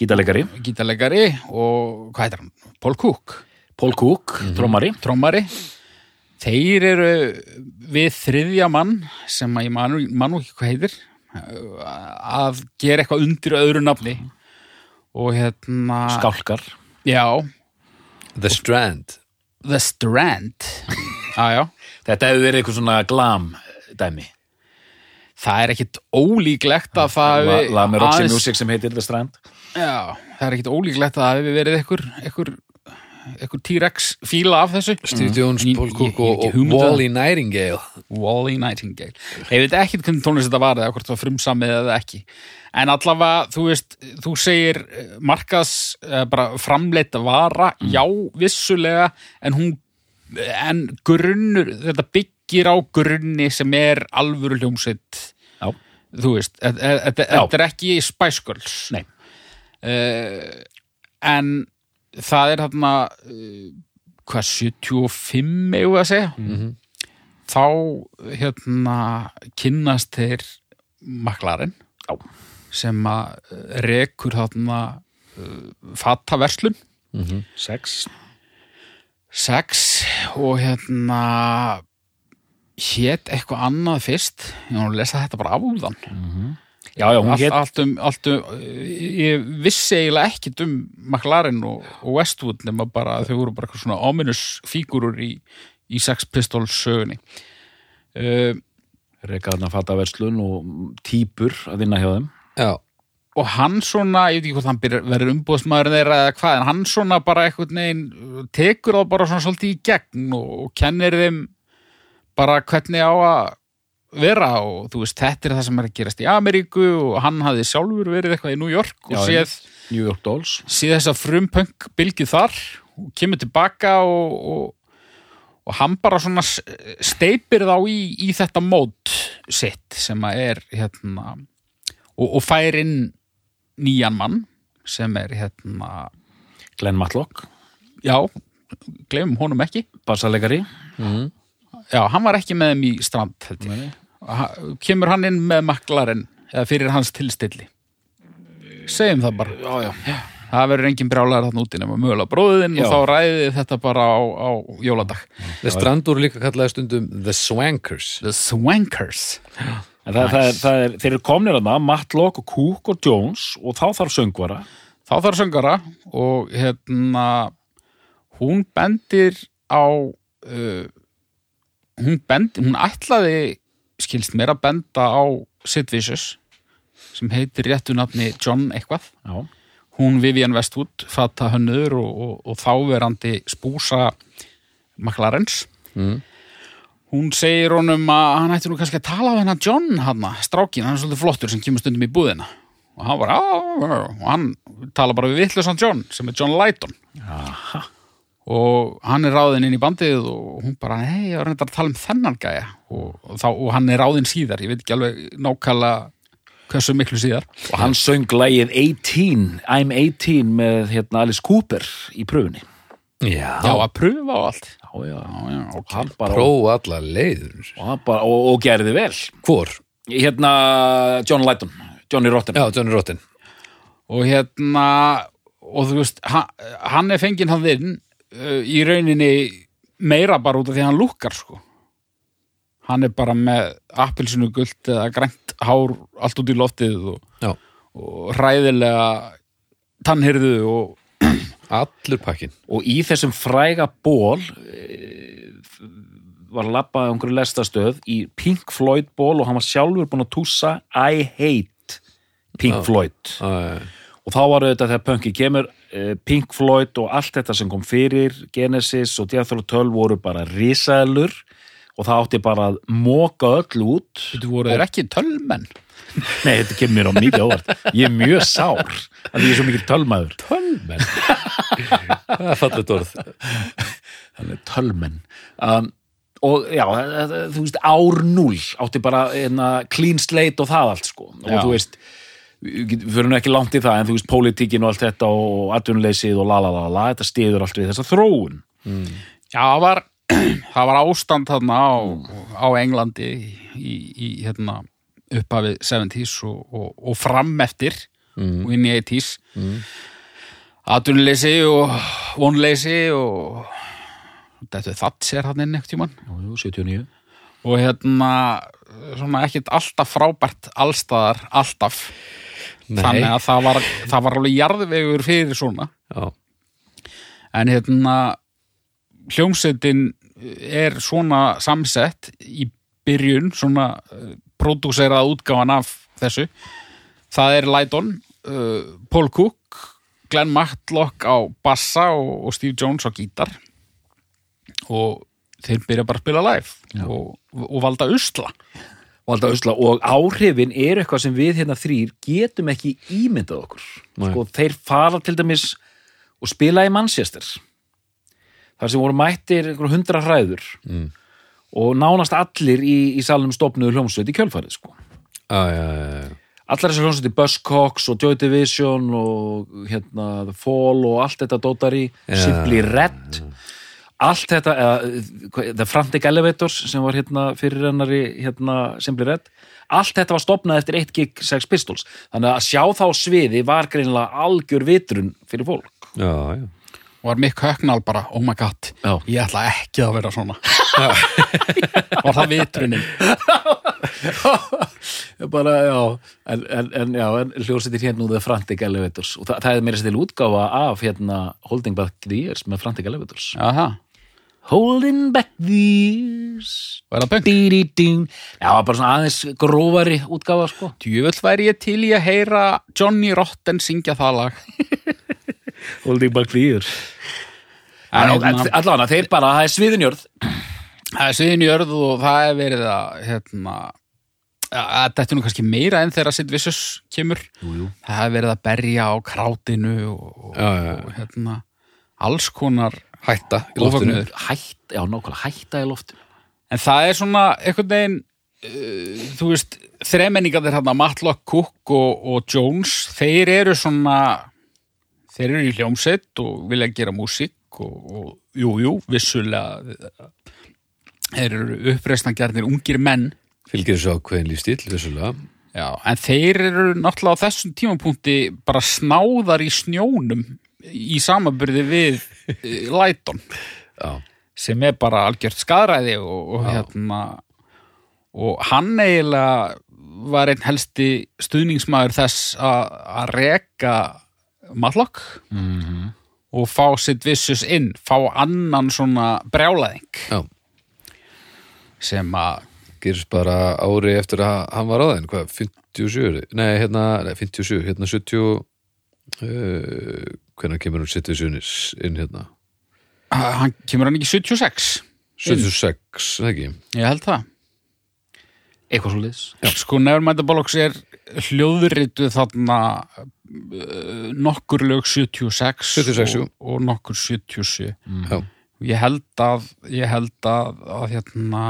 gítarleikari gítarleikari og hvað heitir hann? Paul Cook, Paul Cook, trómari trommari þeir eru við þriðja mann sem að ég manu, manu ekki hvað heitir að gera eitthvað undir öðru nafni. Og hérna skálkar. Já, The Strand. The Strand. Ah, Þetta hefur verið eitthvað svona glam dæmi. Það er ekkit ólíklegt að það La, la Roxy aðeins- Music sem heitir The Strand. Já, það er ekkit ólíklegt að það hefur verið einhver, einhver T-Rex fíla af þessu. Cook ég hef og, um það. Wally Nightingale. Wally Nightingale. Ég veit ekkit hvernig tónlist þetta var eða hvort það var frumsamið eða ekki. En allavega, þú veist, þú segir eh, markas, eh, bara framleitt vara, já, vissulega en hún en grunnur, þetta byggir á grunni sem er alvöru hljómsveit. Já, þú veist, þetta þetta- þetta- Já. þetta er ekki Spice Girls. Nei. Eh, en það er uh, hvað, 75 eigum við að segja? Mhm. þá hérna kynnast þeir maklarinn sem að eh, rekur þarna uh, fattaverslun sex. Sex og hérna hét eitthvað annað fyrst. Ég var að lesa þetta bara afúðan Já, já, hún allt, hét allt um, allt um ég vissi eiginlega ekkit um McLaren og, og Westwood nema bara að þau voru bara eitthvað svona ominous fígurur í, í Sex Pistols sögunni. Uh, rekaðna fattaverslun og típur að vinna hjá þeim. Já, og hann svona, ég veit ekki hvort hann byrjar- verður umbúðsmaður þeirra eða hvað, en hann svona bara eitthvað neginn tekur þá bara svona svolítið í gegn og, og kennir þeim bara hvernig á að vera og þú veist, þetta er það sem er að gerast í Ameríku og hann hafði sjálfur verið eitthvað í New York og séð, New York Dolls. séð þess að frumpunk bylgið þar og kemur tilbaka og, og, og hann bara svona steipir þá í, í þetta mót sitt sem að er hérna og, og fær inn nýjan mann sem er hérna Glenn Matlock, já, glemum honum ekki. Bassalegari já, hann var ekki með þeim í strand held ég. Kemur hann inn með maklarinn eða fyrir hans tilstilli? Segjum það bara. Já, já, það verður engin brjálæður þarna úti nema mögulega bróðin Já. og þá ræði þetta bara á, á jóladag. The Strandur líka kallaði stundum The Swankers. The Swankers. Það, það, er, það er, þeir eru komnir að það, Matlock og Cook og Jones og þá þarf söngvara. Þá þarf söngara og hérna hún bendir á uh, hún bendir, hún ætlaði skilst mér að benda á Sid Vicious sem heitir réttu nafni John eitthvað. Já, hún Vivian Westwood fata hönnur og, og, og þáverandi spúsa maklarens Mm. hún segir honum að hann ætti nú kannski að tala við hennar John hann, strákin, hann er svolítið flottur sem kemur stundum í búðina. Og hann bara, og hann tala bara við vittlusan John sem er John Lighton Aha. Og hann er ráðinn inn í bandið og hún bara, hei, ég var reyndar að tala um þennan gæja. Og, og, þá, og hann er ráðinn síðar. Ég veit ekki alveg nákvæmlega hversu miklu síðar. Og hann söng lægið 18, I'm 18 með hérna Alice Cooper í pröfunni. Já, já, að pröfa og allt. Já, já, já, já, og ok. hann bara, og, prófa alla leiður hann bara og, og gerði vel. Hvor? Hérna John Lighton, Johnny Rotten. Já, Johnny Rotten. Og hérna og þú veist, hann, hann er fenginn hann inn uh, í rauninni meira bara út af því að hann lúkkar sko. Hann er bara með appelsinu gult eða grænt hár allt út í loftið og, og hræðilega tannhyrðu og allur pakkin og í þessum fræga ból e, var labbað á einhverju lestastöð í Pink Floyd ból og hann var sjálfur búinn að tússa I hate Pink. Floyd. Æ, og þá var þetta þegar punki kemur eh, Pink Floyd og allt þetta sem kom fyrir Genesis og Jethro Tull voru bara risaðlur og það átti bara að móka öll út. Þú voru þeir ekki tölmenn? Nei, þetta kemur mér á mikið óvart. Ég er mjög sár að ég er svo mikið tölmaður. Tölmenn? Það er fallet orð. Þannig tölmenn. Um, og já, eh, eh, þú veist ár núl átti bara hérna, clean slate og það allt sko. Og Já. þú veist við fyrir ekki langt í það en þú veist pólitíkin og allt þetta og atvinnuleysið og la la la la þetta stiður allt við þessa þróun. Já, það var, það var ástand þarna á, á Englandi í, í hérna, upphafið 70s og, og, og fram eftir Mm. og inn í 80s mm. atvinnuleysi og vonleysi og þetta er það sér hann inn ekkert tímann. Jú, jú, 79 og hérna svona ekkert alltaf frábært allstaðar alltaf Nei. þannig að það var, það var alveg jarðvegur fyrir svona. Já, en hérna hljómsveitin er svona samsett í byrjun svona uh, pródúserað útgáfan af þessu. Það er Lydon uh, Paul Cook Glenn Matlock á bassa og, og Steve Jones á gítar. Og þeir byrja bara að spila live og, og valda usla og áhrifin er eitthvað sem við hérna þrýr getum ekki ímyndað okkur sko, þeir fara til dæmis og spila í Manchester þar sem voru mættir hundra hræður Mm. og nánast allir í, í salnum stopnuðu hljómsveit í kjölfarið sko. já, já, já, já. allar þessi hljómsveit Buzzcocks og Joy Division og hérna The Fall og allt þetta dótari Já. Simply Red allt þetta eða, hvað- The Frantic Elevators sem var hérna fyrir hennari hérna Simply Red allt þetta var stopnað eftir eitt gig Sex Pistols þannig að sjá þá sviði var greinilega algjör vitrun fyrir fólk já, já. og var Mick Högnal bara, oh my god Já. ég ætla ekki að vera svona var það vitrunin bara, já, en, en, en, já, en hljómsveitir hérna The Frantic Elevators og það, það er meira sér til útgáfa af hérna Holding Back the Years með Frantic Elevators Aha. Holding Back the Years og er það punk. Já, bara svona aðeins grófari útgáfa, sko. djúvöld væri ég til í að heyra Johnny Rotten syngja það lag Holding back the years. En, En hérna, allavega, þeir bara, það er sviðinjörð það er sviðin í örð og það er verið að hérna þetta er nú kannski meira en þegar Sid Vicious kemur Jú, jú. það er verið að berja á krátinu og, og, Já, já, hérna alls konar Hætta í loftinu. Hætta, já, nákvæmlega, hætta í loftu en það er svona einhvern veginn uh, þú veist, þremenningarnir hérna Matlock, Cook og, og Jones þeir eru svona þeir eru í hljómsett og vilja gera músík og, og jú, jú, vissulega þeir eru uppreisnangjarnir ungir menn. Fylgir þessu ákveðin lífstíl, vissulega. Já, en þeir eru náttúrulega á þessum tímapunkti bara snáðar í snjónum í samanburði við eh, Læton. Sem er bara algjört skadræði og, og hérna og hann eiginlega var einn helsti stuðningsmaður þess að reka Matlock Mhm. og fá sitt vissus inn, fá annan svona brjálaðing já. Sem að gerist bara ári eftir að hann var á þeim hvað, 57, nei hérna nei, 57, hérna 70 uh, hvernig kemur hann 77 inn hérna? Hann kemur hann ekki 76 76, það ekki? Ég held það. Eitthvað svo liðs Sko Nevermind the Bollocks er hljóðrituð þarna uh, nokkur lög 76, 76, jú. og, og nokkur 77 Já, ég held að ég held að, að hérna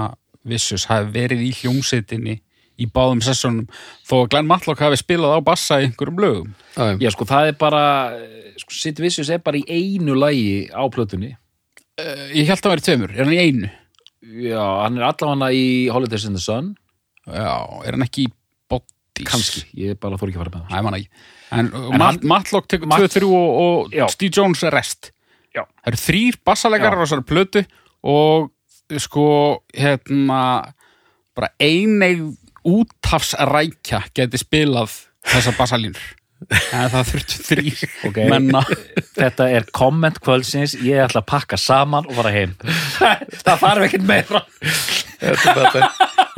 Vissus hafi verið í hljómsveitinni í báðum sessónum þó að Glenn Matlock hafi spilað á bassa í einhverjum lögum já, já. Sko, það er bara sko, Sitt Vicious er bara í einu lagi á plötunni uh, ég held að vera tveimur, er hann í einu? Já, hann er allavega í Holidays in the Sun Já, er hann ekki í Bodies? Kanski, ég bara þór ekki að fara með það Æ, ekki En, en En Mat, Matlock tekur Mat- 2-3 og, og. Steve Jones er rest Já. Það eru þrýr bassalegarar á þessari plötu og sko hérna bara eineig útafsrækja geti spilað þessar bassalínur. En það þurftu þrýr Ok. menna. Þetta er komment kvöldsins. Ég ætla að pakka saman og fara heim. Það þarf ekkert meira. Þetta, þetta,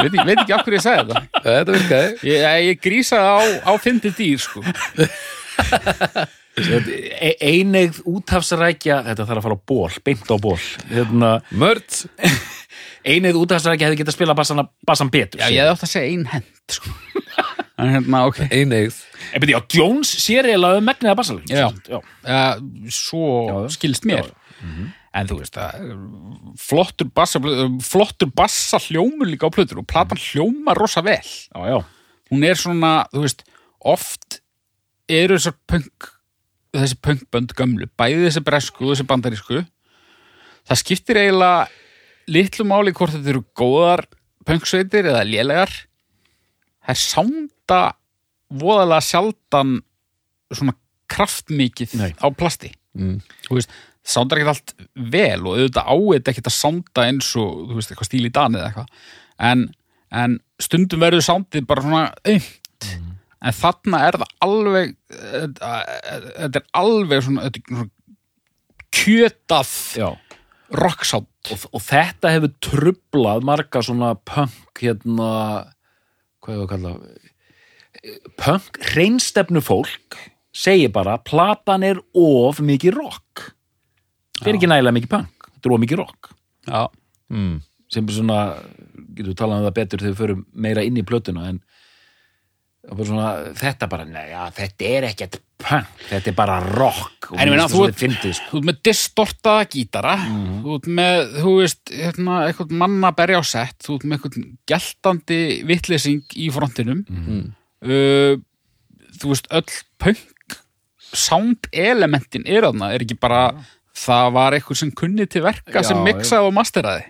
veit veit ekki af hverju ég segi þetta. Þetta virkaði. Ég, ég grísaði á, á fyndi dýr sko. E- Einegð úthafsrækja Þetta þarf að fara á ból, beint á ból hérna, Mörd Einegð úthafsrækja hefði getað spilað bassan, bassan betur Já, ég hefði átt að segja ein hend sko. En hérna, ok. Eineigð En byrja, já, Jones sér eiginlega um megnið að bassalum Já. já. uh, svo Já. skilst mér. En þú veist að flottur bassa, flottur bassa hljómur líka á plötur og platan hljómar rosa vel. Já, já. hún er svona, þú veist oft eru þessar punk þessi punkbönd gömlu bæði þessi bresku og þessi bandarísku. Það skiptir eiginlega litlu máli hvort þetta eru góðar punksveitir eða lélegar. Það er sánda voðalega sjaldan svona kraftmikið Nei. á plasti. Mm. þú veist, sándar ekkert allt vel og auðvitað áið ekkert að sánda eins og, þú veist, eitthvað stíl í dani eða eitthvað. En, en stundum verður sándið bara svona aumt. En þarna er það alveg þetta þetta er alveg svona, svona kjötað rocksánd Og, og þetta hefur trublað marga svona punk hérna hvað hefur að kalla punk hreinstefnu fólk segir bara platan er of mikið rock. Það er ekki nægilega mikið punk þetta er of mikið rock. Já, Mm. sem er svona, getur við talað um það betur þegar við förum meira inn í plötuna en það er bara svona, þetta bara nei, ja, þetta er ekkert punk þetta er bara rock. Og En ég meina, mér finnst svolítið fyndið, sko. þú ert með distortaða gítara þú ert með, þú veist hérna, eitthvað manna berja á sett þú ert með eitthvað geltandi vitleysing í frontinum. Mm. uh, þú veist, öll punk sound elementin er þarna, er ekki bara það var eitthvað sem kunni til verka Já, sem mixaði og masteraði?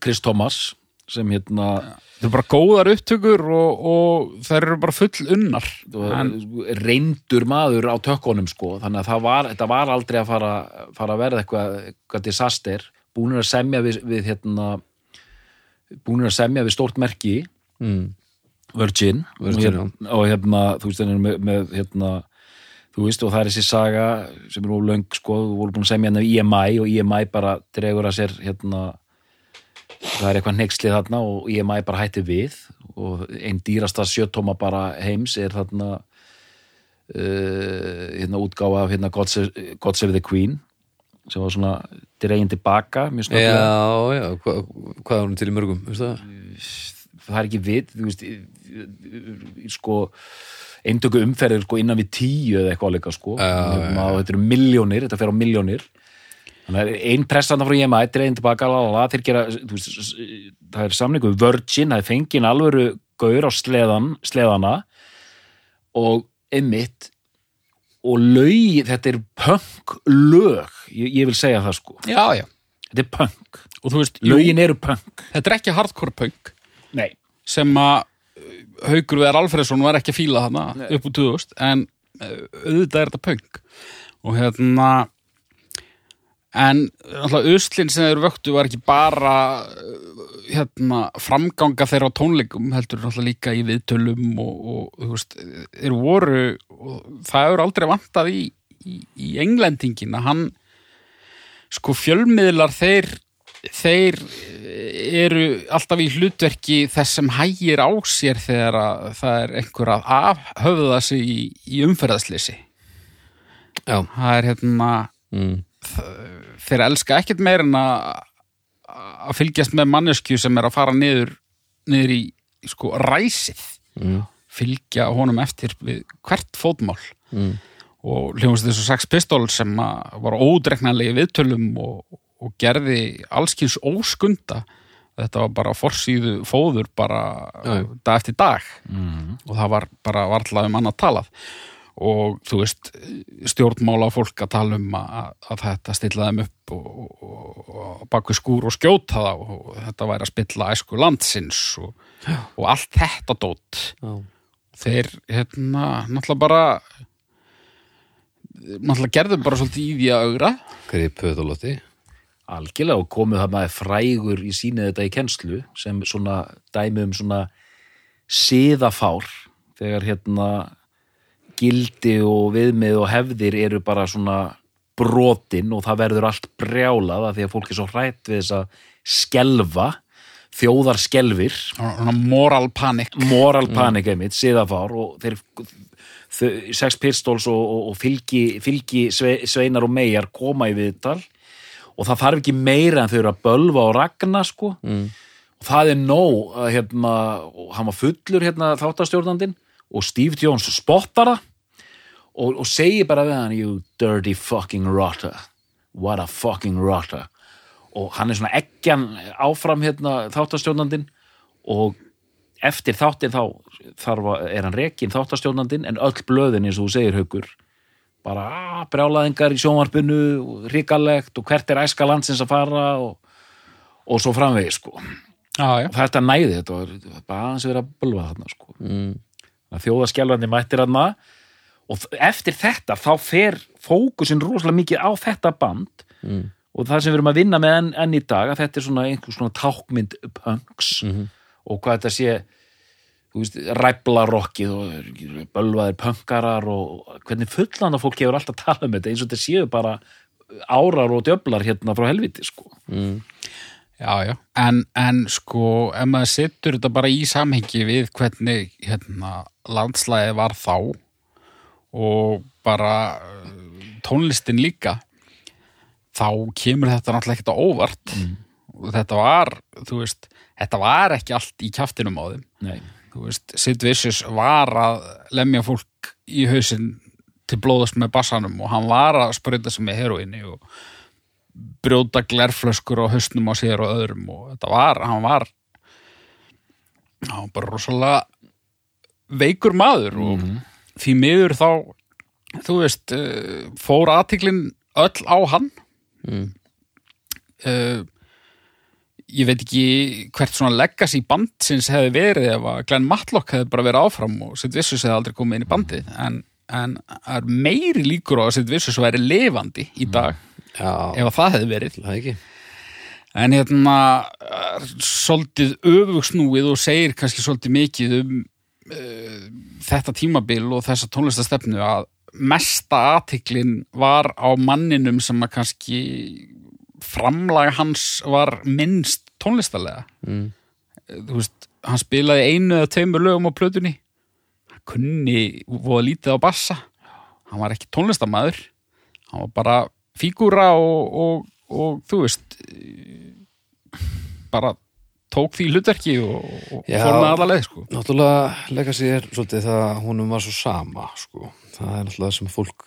Chris Thomas sem hérna það er bara góðar upptökur og, og þær eru bara full unnar. En, reyndur maður á tökkunum sko, þannig að það var, þetta var aldrei að fara, fara að verða eitthvað, eitthvað disaster, búinir að semja við, við hérna búinir að semja við stórt merki. Mm. Virgin, Virgin, og, hérna, og hérna, þú veist, þannig með, með hérna, þú veist, og það er þessi saga sem er ólöng, sko, þú voru búin að semja hérna við EMI og EMI bara dregur að sér hérna það er eitthvað neykslið þarna og EMI bara hætti við og einn dýrasta sjötóma bara heims er þarna uh, hérna útgáfa af hérna God Save, God Save the Queen sem var svona dregin tilbaka mjög Já, snögglega já, hva, hvað er hún til í mörgum, það? er ekki við þú veist, sko eintöku umferðir sko innan við tíu eða eitthvað líka sko Já, já, já. og þetta eru miljónir, þetta fer á miljónir þannig að ein pressanda frá EMI dregin tilbaka, lalala, gera veist, það er samningu Virgin það er fengin alvöru gaur á sleðan sleðana og einmitt og lög, þetta er punk lög, ég, ég vil segja það sko. Já, já. þetta er punk, veist, jú, lögin eru punk. þetta er ekki hardcore punk. Nei, sem að uh, Haukur Veðar Alfreðsson var ekki að fíla þarna upp úr 2000 en uh, auðvitað er þetta punk. Og hérna en alltaf uslinn sem þeir vöktu var ekki bara uh, hérna framganga þeirra á tónleikum heldur alltaf líka í viðtölum og, og þú veist, þeir voru og það eru aldrei vantað í, í, í englendingin að hann sko fjölmiðlar þeir þeir eru alltaf í hlutverki þess sem hægir á sér þegar að það er einhver að afhöfða sig í, í umferðaslýsi Já, það er hérna mm. Þeir elska ekkert meir en að fylgjast með mannesku sem er að fara niður niður í sko ræsið. Mm. fylgja honum eftir við hvert fótmál. Mm. og hljóðast þessu Sex Pistols sem að var ódregnanlega viðtölum og, og gerði allskins óskunda. Þetta var bara forsýðu fóður bara dag eftir dag. Og það var bara varla um annað talað og þú veist stjórnmála fólk að tala um að, að þetta stilla þeim upp og, og, og baku skúr og skjóta það og þetta væri að spilla æsku landsins og, og allt þetta dót Já. þeir hérna náttúrulega bara náttúrulega gerðu bara svolítið í því að augra Gripu þetta lótti. algjörlega og komið það maður frægur í sínið þetta í kennslu sem svona dæmi um svona siðafár þegar hérna gildi og viðmið og hefðir eru bara svona brotin og það verður allt brjálað af því að fólk er svo hrætt við þess að skelfa þjóðar skelfir svona moral panic. Moral panic einmitt, siðafár og þeir þau, Sex Pistols og, og, og fylgi, fylgi sve, sveinar og megar koma í viðtal og það þarf ekki meira en þau eru að bölva og ragna sko. Mm. og það er nóg að hérna, hann var fullur hérna þáttastjórnandinn og Steve Jones spottar það og, og segir bara við hann you dirty fucking rotter. What a fucking rotter. Og hann er svona eggjan áfram hérna þáttastjórnandinn og eftir þáttin þá þarf að, er hann rekin þáttastjórnandinn en öll blöðin eins og þú segir haukur bara ah, brjálaðingar í sjónvarpinu ríkalegt og hvert er æska landsins að fara? Og, og svo framvegi sko. Já, já. þetta næði þetta var bara aðeins verið að bölva þarna sko. Mm. Þjóðaskjálfandi mættir þarna og eftir þetta þá fer fókusin rosalega mikið á þetta band Mm. og það sem við erum að vinna með enn, enn í dag að þetta er svona einhver svona tákmynd punks Mhm. og hvað þetta sé ræblarokkið og bölvaðir punkarar og hvernig fullanda fólk hefur alltaf talað um þetta eins og þetta séu bara árar og djöflar hérna frá helviti sko Mm. Já, já, en, en sko ef maður setur þetta bara í samhengi við hvernig hérna, landslæði var þá og bara uh, tónlistin líka þá kemur þetta náttúrulega ekkert á óvart. Og þetta var, þú veist þetta var ekki allt í kjaftinum á þeim. Nei. þú veist, Sid Vicious var að lemja fólk í hausinn til blóðast með bassanum og hann var að sprauta sig með heroinni og brjóta glerflöskur á hausnum á sér og öðrum og þetta var, hann var hann var bara rosalega veikur maður og því miður þá þú veist, uh, fór aðtiklin öll á hann. Mm. uh, ég veit ekki hvert svona legacy bandsins hefði verið ef að Glenn Matlock hefði bara verið áfram og Sid Vicious hefði aldrei komið inn í bandið. En, en er meiri líkur á að Sid Vicious væri lifandi í dag. Já, ef að það hefði verið. Það ekki. en hérna er svolítið öfugsnúið og segir kannski svolítið mikið um uh, þetta tímabil og þessa tónlistastefnu að mesta aðtiklin var á manninum sem að kannski framlag hans var minnst tónlistarlega. Mm. þú veist, hann spilaði einu eða tveimur lögum á plötunni. Hann kunni voða lítið á bassa. Hann var ekki tónlistamæður hann var bara fígúra og, og, og þú veist bara tók því hlutverki og, og Já. fór með alla leið sko. Náttúrulega legacy er svolítið það að honum var svo sama sko. það er náttúrulega það sem fólk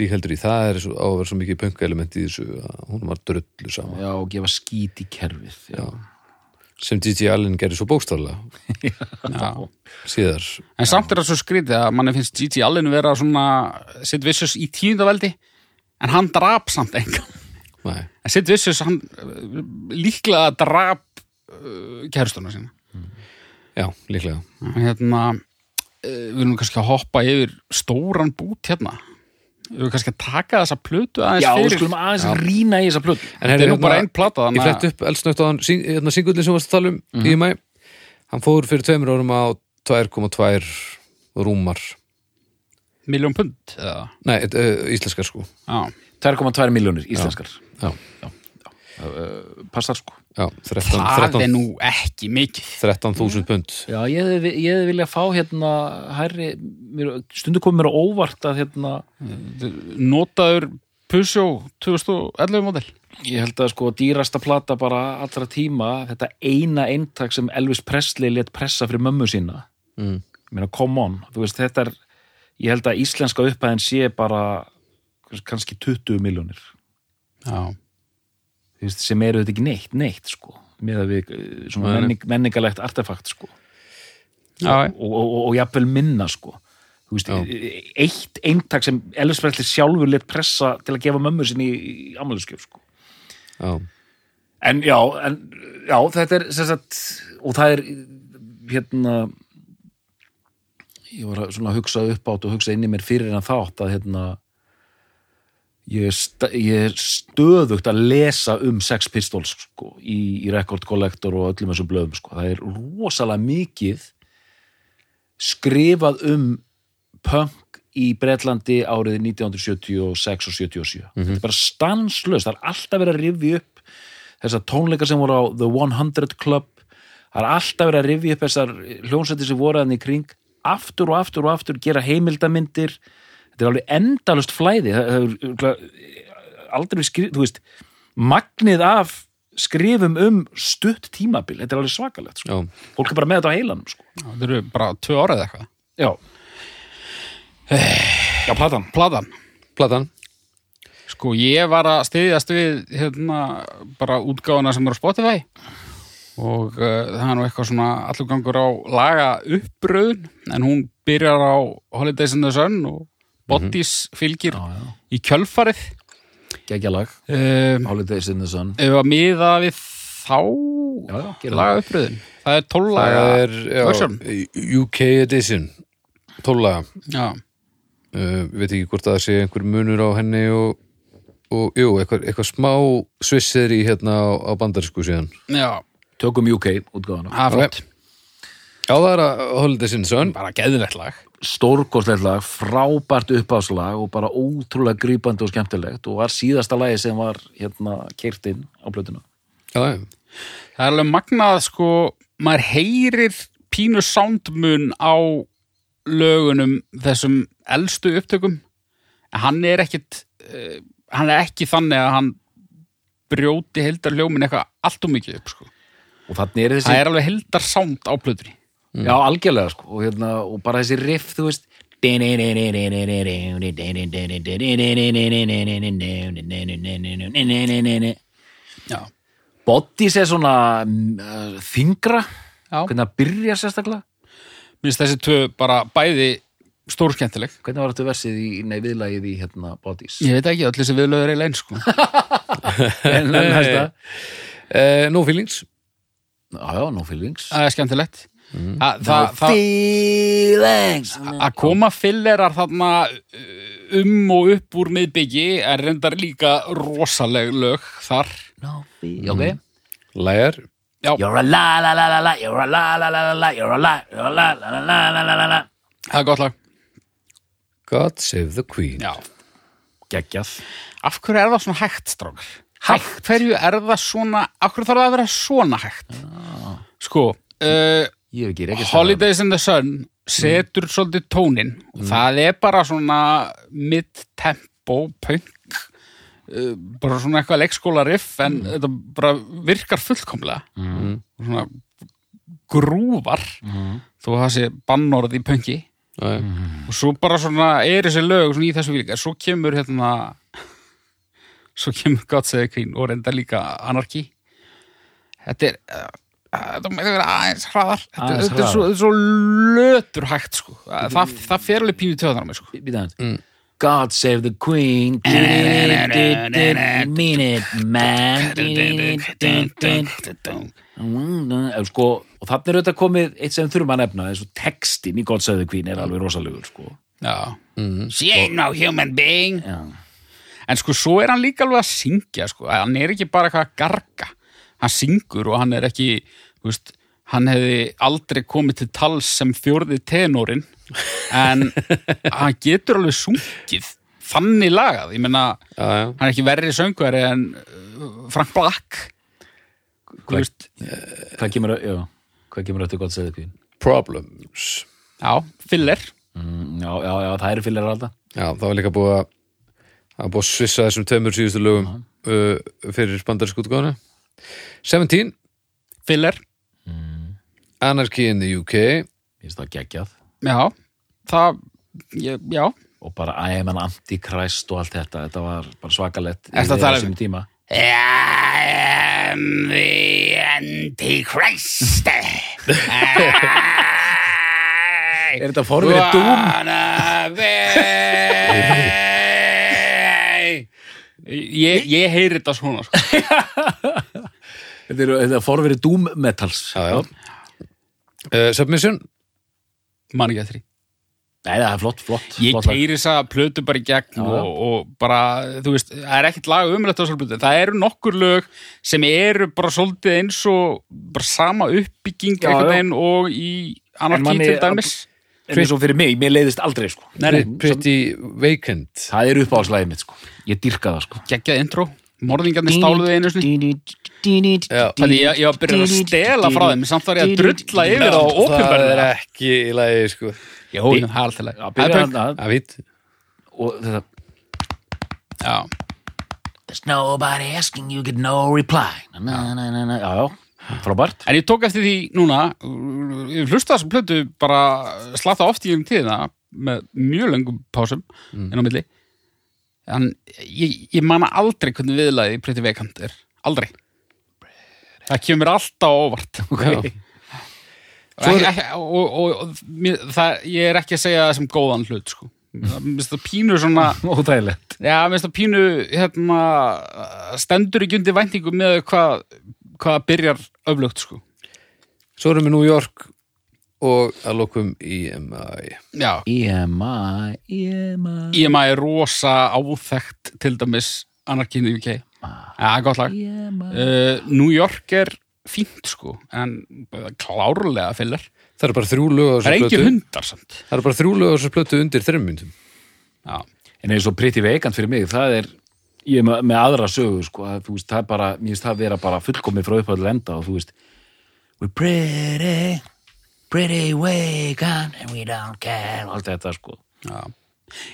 ríkheldur í, það er svo, á að vera svo mikið pönkaelement í þessu að honum var drullu sama Já, og gefa skít í kerfið Já, sem Gigi Allen gerir svo bókstaflega Já. síðar en samt er það svo skrítið að manni finnst Gigi Allen vera svona Sid Vicious í tíundaveldi en hann drap samt engan. En Sid Vicious hann líklega drap uh, kærustuna sína. Já, líklega. Hérna uh, við erum kannski að hoppa yfir stóran bút hérna. Við erum kannski að taka þessa plötu aðeins Já við fyrir. skulum aðeins rýna í þessa plötu. En þetta er nú bara hérna, einn plata Ég flett upp eldsnögt á hann syng, hérna, singullin sem varst að tala um í mæ Hann fór fyrir tveimur árum á 2,2 rúmar miljón pund eða? Nei, uh, íslenskar sko. Já. 2,2 miljónir íslenskar. Já, uh, Passar sko. Já 13 það 13 er nú ekki mikið. 13.000 pund. Já, ég hefði, ég hefði vilja fá hérna hærri, mér, stundu komið mér á óvart að hérna notaður Peugeot 2011 model. Ég held að sko dýrasta plata bara allra tíma, þetta eina eintak sem Elvis Presley let pressa fyrir mömmu sína. Mm. ég meina come on, þú veist þetta er ég held að íslenska upphæðin sé bara kannski 20 miljónir já. Veist, sem eru þetta ekki neitt, neitt sko með að við eh, svona menning, menningalegt artefakt sko. Já, og, og, og, og jafnvel minna sko. Þú veist, Já. eitt eintak sem Elvis Presley sjálfur let pressa til að gefa mömmu sinni í, í amæluskjöf sko. Já, En já, en, já þetta er sagt, og það er hérna ég var að svona hugsa upp átt og hugsa inn í mér fyrir en þátt að hérna ég er, sta, ég stöðugt að lesa um Sex Pistols sko, í, í Record Collector og öllum þessum blöðum sko. það er rosalega mikið skrifað um punk í Bretlandi árið 1976 og 77 þetta er bara stanslöst, það er alltaf verið að rifja upp þessar tónleikar sem voru á The 100 Club. Það er alltaf verið að rifja upp þessar hljónsætti sem voru hann í kring aftur og aftur og aftur gera heimildamindir þetta er alveg endalust flæði. Það það er aldrei skrif, þú veist magnið af skrifum um stutt tímabil, þetta er alveg svakalegt sko. já, fólk er bara með þetta á heilanum sko. það eru bara tvö árið eitthvað. Já. Já, platan. Platan. Platan. Sko, ég var að styðjast við hérna, bara útgáfuna sem er á Spotify og uh, það er nú eitthvað svona allur gangur á laga uppröðun en hún byrjar á Holidays in the Sun og Bodies fylgir já, já. í kjölfarið. Geggja lag, um, Holidays in the Sun. ef að miða við þá já, laga uppröðun það. er 12 laga Það já, version. UK edition. 12 laga. Já, uh, veit ekki hvort það sé einhver munur á henni og, og jú, eitthvað, eitthvað smá svissir í hérna á, á bandarísku síðan. Já, tökum UK það er flott. Já, það er að the Sun. Bara geðvett lag. Stórkostlegt lag, frábært uppáðslag og bara ótrúlega grípandi og skemmtilegt og var síðasta lagi sem var hérna keirt inn á plötuna. Já, Það er alveg magnað sko, maður heyrir pínu soundmun á lögunum þessum elstu upptökum. En hann er ekkit uh, hann er ekki þannig að hann brjóti heldar hljómin eitthvað allt og mikið upp sko. Og þannig er þessi Það er alveg heldar sound á plötunni. Já, algjörlega sko. Og, hérna, og bara þessi riff, þú veist. Bodies er svona uh, þingra Já. hvernig það byrja sérstaklega? Minnst þessi tvö bara bæði stórskemmtileg. Hvernig var þetta versið í, nei, viðlagið í hérna Bodies Ég veit ekki, öll þessi viðlöður er lein sko. en næsta. Uh, No Feelings Já, no feelings Það er skemmtilegt það, það, það, feelings að koma fillerar þarna uh, um og upp úr miðbyggi er reyndar líka rosaleg lög þar no feelings Ok Lægar Já, You're a la la la la la You're a la la la la la You're a la You're a la la la la la la la það er gott lag God Save the Queen Já. Geggjað Af hverju er það svona hægt, strákar? Hægt? Hverju er það svona Af hverju þarf það að vera svona hægt? Sko, uh, Holidays in the Sun setur svolítið tónin og það er bara svona mid-tempo punk uh, bara svona eitthvað leikskóla riff en þetta bara virkar fullkomlega Mm. svona grúvar þó að það sé bannorð í Já, já. og svo bara svona er þessi lög svona í þessu líka, svo kemur hérna svo kemur God Save the Queen og reynda líka Anarchy þetta er uh, þetta með vera aðeins hraðar þetta, er svo, er svo lötur hægt sko. það, það fer alveg pínu töðan á mig sko. Hans God save the queen Mean it man Eh, sko, og þannig er auðvitað komið eitt sem þurfum að nefna þessu textin í God save the queen er alveg rosalegur sko. Já. She ain't no human being Já. En sko, svo er hann líka alveg að syngja, sko. Hann er ekki bara eitthvað að garga. Hann syngur og hann er ekki, veist, hann hefði aldrei komið til tals sem fjórði tenorin, en hann getur alveg sungið þannig lagað. Ég meina, Já, já. hann er ekki verri söngveri en uh, Frank Black. Þú veist, hvað kemur, já, hvað kemur eftir God save the queen Problems. já, filler. mm, já, já, já, það eru fyllir alltaf Já, það var líka búið að það var búið að svissa þessum tveimur síðustu lögum uh, fyrir bandarísku útgáðuna 17, Filler, Anarchy in the UK Mér finnst það geggjað. Já, það, ég, já. og bara I am an antichrist og allt þetta. Þetta var bara svakalett að tala um- um tíma. I am the Antichrist. Er þetta forverið dúm? Ég, ég heyri þetta svona sko. Þetta er, þetta er forverið dúm metals Já, já. Uh, Submission Man ekki að því Nei, það er flott, flott Ég flott lag. keiri þess að plötu bara í gegn Já, já. og, og bara, þú veist, það er ekkert lag umrætt á þessar plötu, það eru nokkur lög sem eru bara svolítið eins og bara sama uppbygging Já, einhvern já. veginn og í anarki manni- til dæmis En eins og fyrir mig, mér leiðist aldrei sko. Nei, nei, Pretty Vacant. Það er uppáhaldslæðið mitt sko. Ég dyrka það sko. geggjað intro, morðingarnir stáluðu einu sinni. Þannig ég, ég var að byrja að stela frá þeim. Samt var ég að drulla yfir á Það er ekki í lagi sko. Er Já, Það er er fínt og þetta Já, There's nobody asking you get no reply. Na, na, na, na. Já, já, frábært En ég tók eftir því núna, ég hlusta þessum plötu bara slata oft í um tíðina með mjög löngum pásum inn á milli. En ég, ég manna aldrei hvernig viðlaði Pretty Vacant er. Aldrei. Það kemur alltaf óvart. Já. Og, ekki, ekki, og, og, og mér, það, ég er ekki að segja það sem góðan hlut, sko. Mér finnst það pínu svona, Óþægilegt já, mér finnst það pínu hérna, stendur ekki undir væntingum með hvað, hvað byrjar öflugt, sko. Svo erum við New York og að lokum EMI Já, EMI, EMI EMI er rosa áþekkt til dæmis in the UK Já, gott lag. Uh, New York er fínt sko en klárlega fyllir Það eru bara þrjú lög á Það er þessu engin plötu. hundar samt. Það eru bara þrjú lög á þessu plötu undir Já, En eins og pretty veikant fyrir mig, það er ég er með, með aðra sögu, sko að, þú veist, það er bara, mér finnst það vera bara fullkomið frá upphæðu lenda og þú veist We're pretty, pretty vacant and we don't care og allt þetta, sko. Já.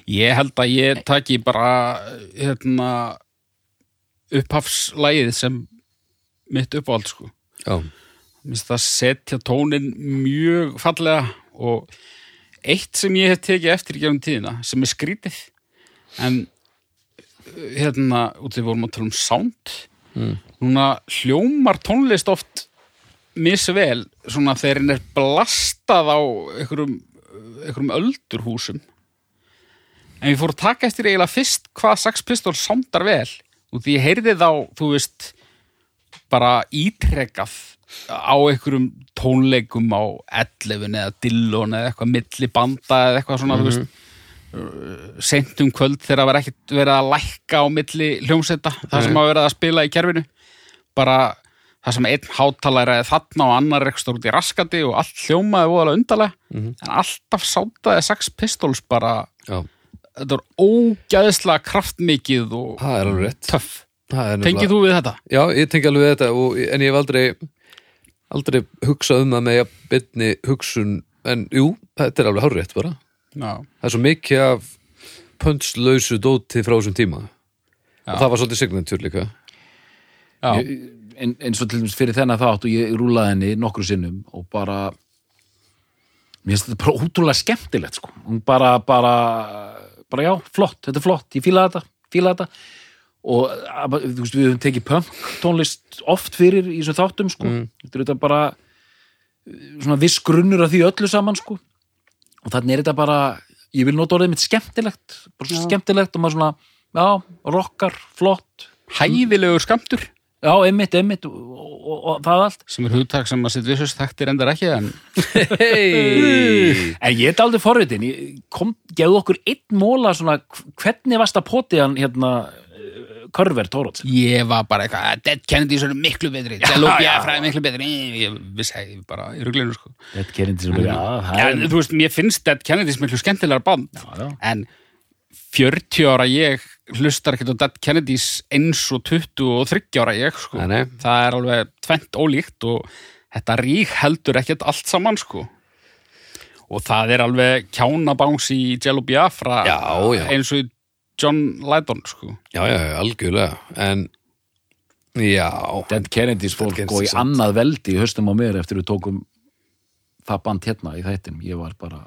Ég held að ég taki bara hérna upphafslægið sem mitt uppáhald sko. Já, Mér finnst það setja tónin mjög fallega og eitt sem ég hef tekið eftir í gefum tíðina sem er skrítið en hérna, út við vorum að tala um sound núna hljómar tónlist oft misvel svona þegar hann er blastað á einhverjum, einhverjum öldurhúsum. En ég fór að taka eftir eiginlega fyrst hvað Sax Pistols soundar vel og því ég heyrði þá, þú veist bara ítrekað á einhverjum tónleikum á 11 eða Dillon eða eitthvað milli banda eða eitthvað svona þú veist seint um kvöld þegar það var ekkert verið að lækka á milli hljómsetta það sem að verið að spila í kerfinu. Bara það sem einn hátalæra er þarna og annar er eitthvað út í raskati og allt hljómaði voðalega undarlega en alltaf sátaði Sex Pistols bara já, þetta var ógæðslega kraftmikið og er töff. Er Tengið þú við þetta? Já, ég tengi alveg við þetta og, en ég hef aldrei aldrei hugsað um það með að bytni hugsun en jú, þetta er alveg hárrétt bara Já, það er svo mikið af pöntslausu dóti frá þessum tíma. Og það var svolítið signatur líka. Já, Ég- en, eins og til dæmis fyrir þennan þátt og ég rúlaði henni nokkru sinnum og bara mér finnst þetta bara ótrúlega skemmtilegt sko. bara, bara bara já, flott, þetta er flott, ég fíla þetta fíla þetta. Og að- þú veist, við höfum tekið punk tónlist oft fyrir í þessum þáttum sko. þetta er bara svona viss grunnur af því öllu saman sko. Og þannig er þetta bara ég vil nota orðið mitt skemmtilegt bara svo skemmtilegt og maður svona já, rockar, flott. Hæfilegur skamtur Já, einmitt, einmitt og, og, og það allt. Sem er hugtak sem að sitt vissust þekktir endar ekki en Hei! En ég er aldrei forvitin, ég kom, gefðu okkur einn móla svona, hvernig varst að poti hann hérna Körver Tóróts? ég var bara eitthvað "Ah, Dead Kennedys eru miklu betri. Jello Biafra er miklu betri. Ég vissi að ég bara í ruglinu sko. Þetta kerindi sem já, það Já, er þú veist, mér finnst Dead Kennedys miklu skemmtilegar band. Já. en 40 ára ég hlustar ekkert á Dead Kennedys eins og 23 ára ég sko. Það er alveg tvent ólíkt og þetta rík heldur ekkert allt saman sko. Og það er alveg kjánabáns í Jello Biafra Já, já. eins og í John Lydon sko. Já, já, algjörlega. En já, Dead Kennedys fólk Kennedys og í er sant. annað veldi í höstum á mér eftir við tókum það band hérna í þættin ég var bara,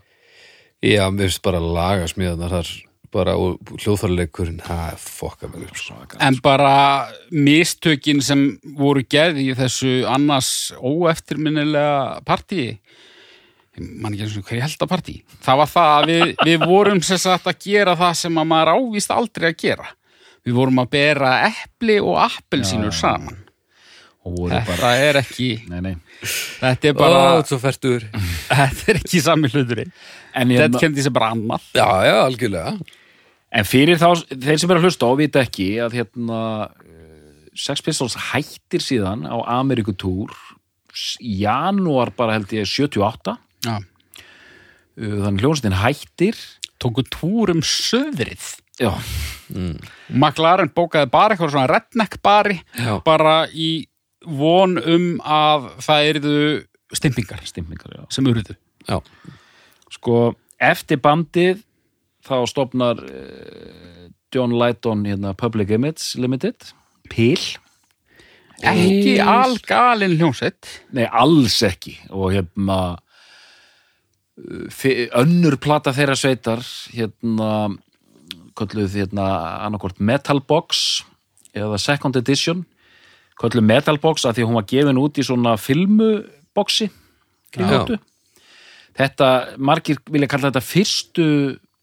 já, mér finnst bara lagasmíðanar þar bara og hljóðfæruleikurinn, það fokka mig upp sko. en bara mistökin sem voru gerð í þessu annars óeftirminnilega partíi mann ekki eins og hverju held að partí. Það var það að við, við vorum sem sagt að gera það sem að maður ávist aldrei að gera. Við vorum að bera epli og appelsínur saman. Og voru þetta bara er ekki nei, nei. þetta er bara, Ó, þetta er ekki sami hluturinn. En, þetta hérna, kendi sér bara annað. Já, já, algjörlega. En fyrir þá, þeir sem er að hlusta á vita ekki að hérna eh, Sex Pistols hættir síðan á Amerikutúr í janúar bara held ég 78 Já. Uh, þannig hljónsettin hættir. Tóku túr um söðrið já, McLaren bókaði bara eitthvað svona redneck bari Já. bara í von um að það eruðu stimpingar. Stimpingar, já. Sem Já, sko, eftir bandið þá stopnar uh, John Lydon hérna, Public Image Limited. PIL. Ekki algalinn hljónsett nei, alls ekki. Og hérna önnur plata þeirra sveitar hérna kölluð hérna annarkort Metal Box eða Second Edition kölluð Metal Box að því hún var gefin út í svona filmuboxi kringóttu þetta, margir vilja kalla þetta fyrstu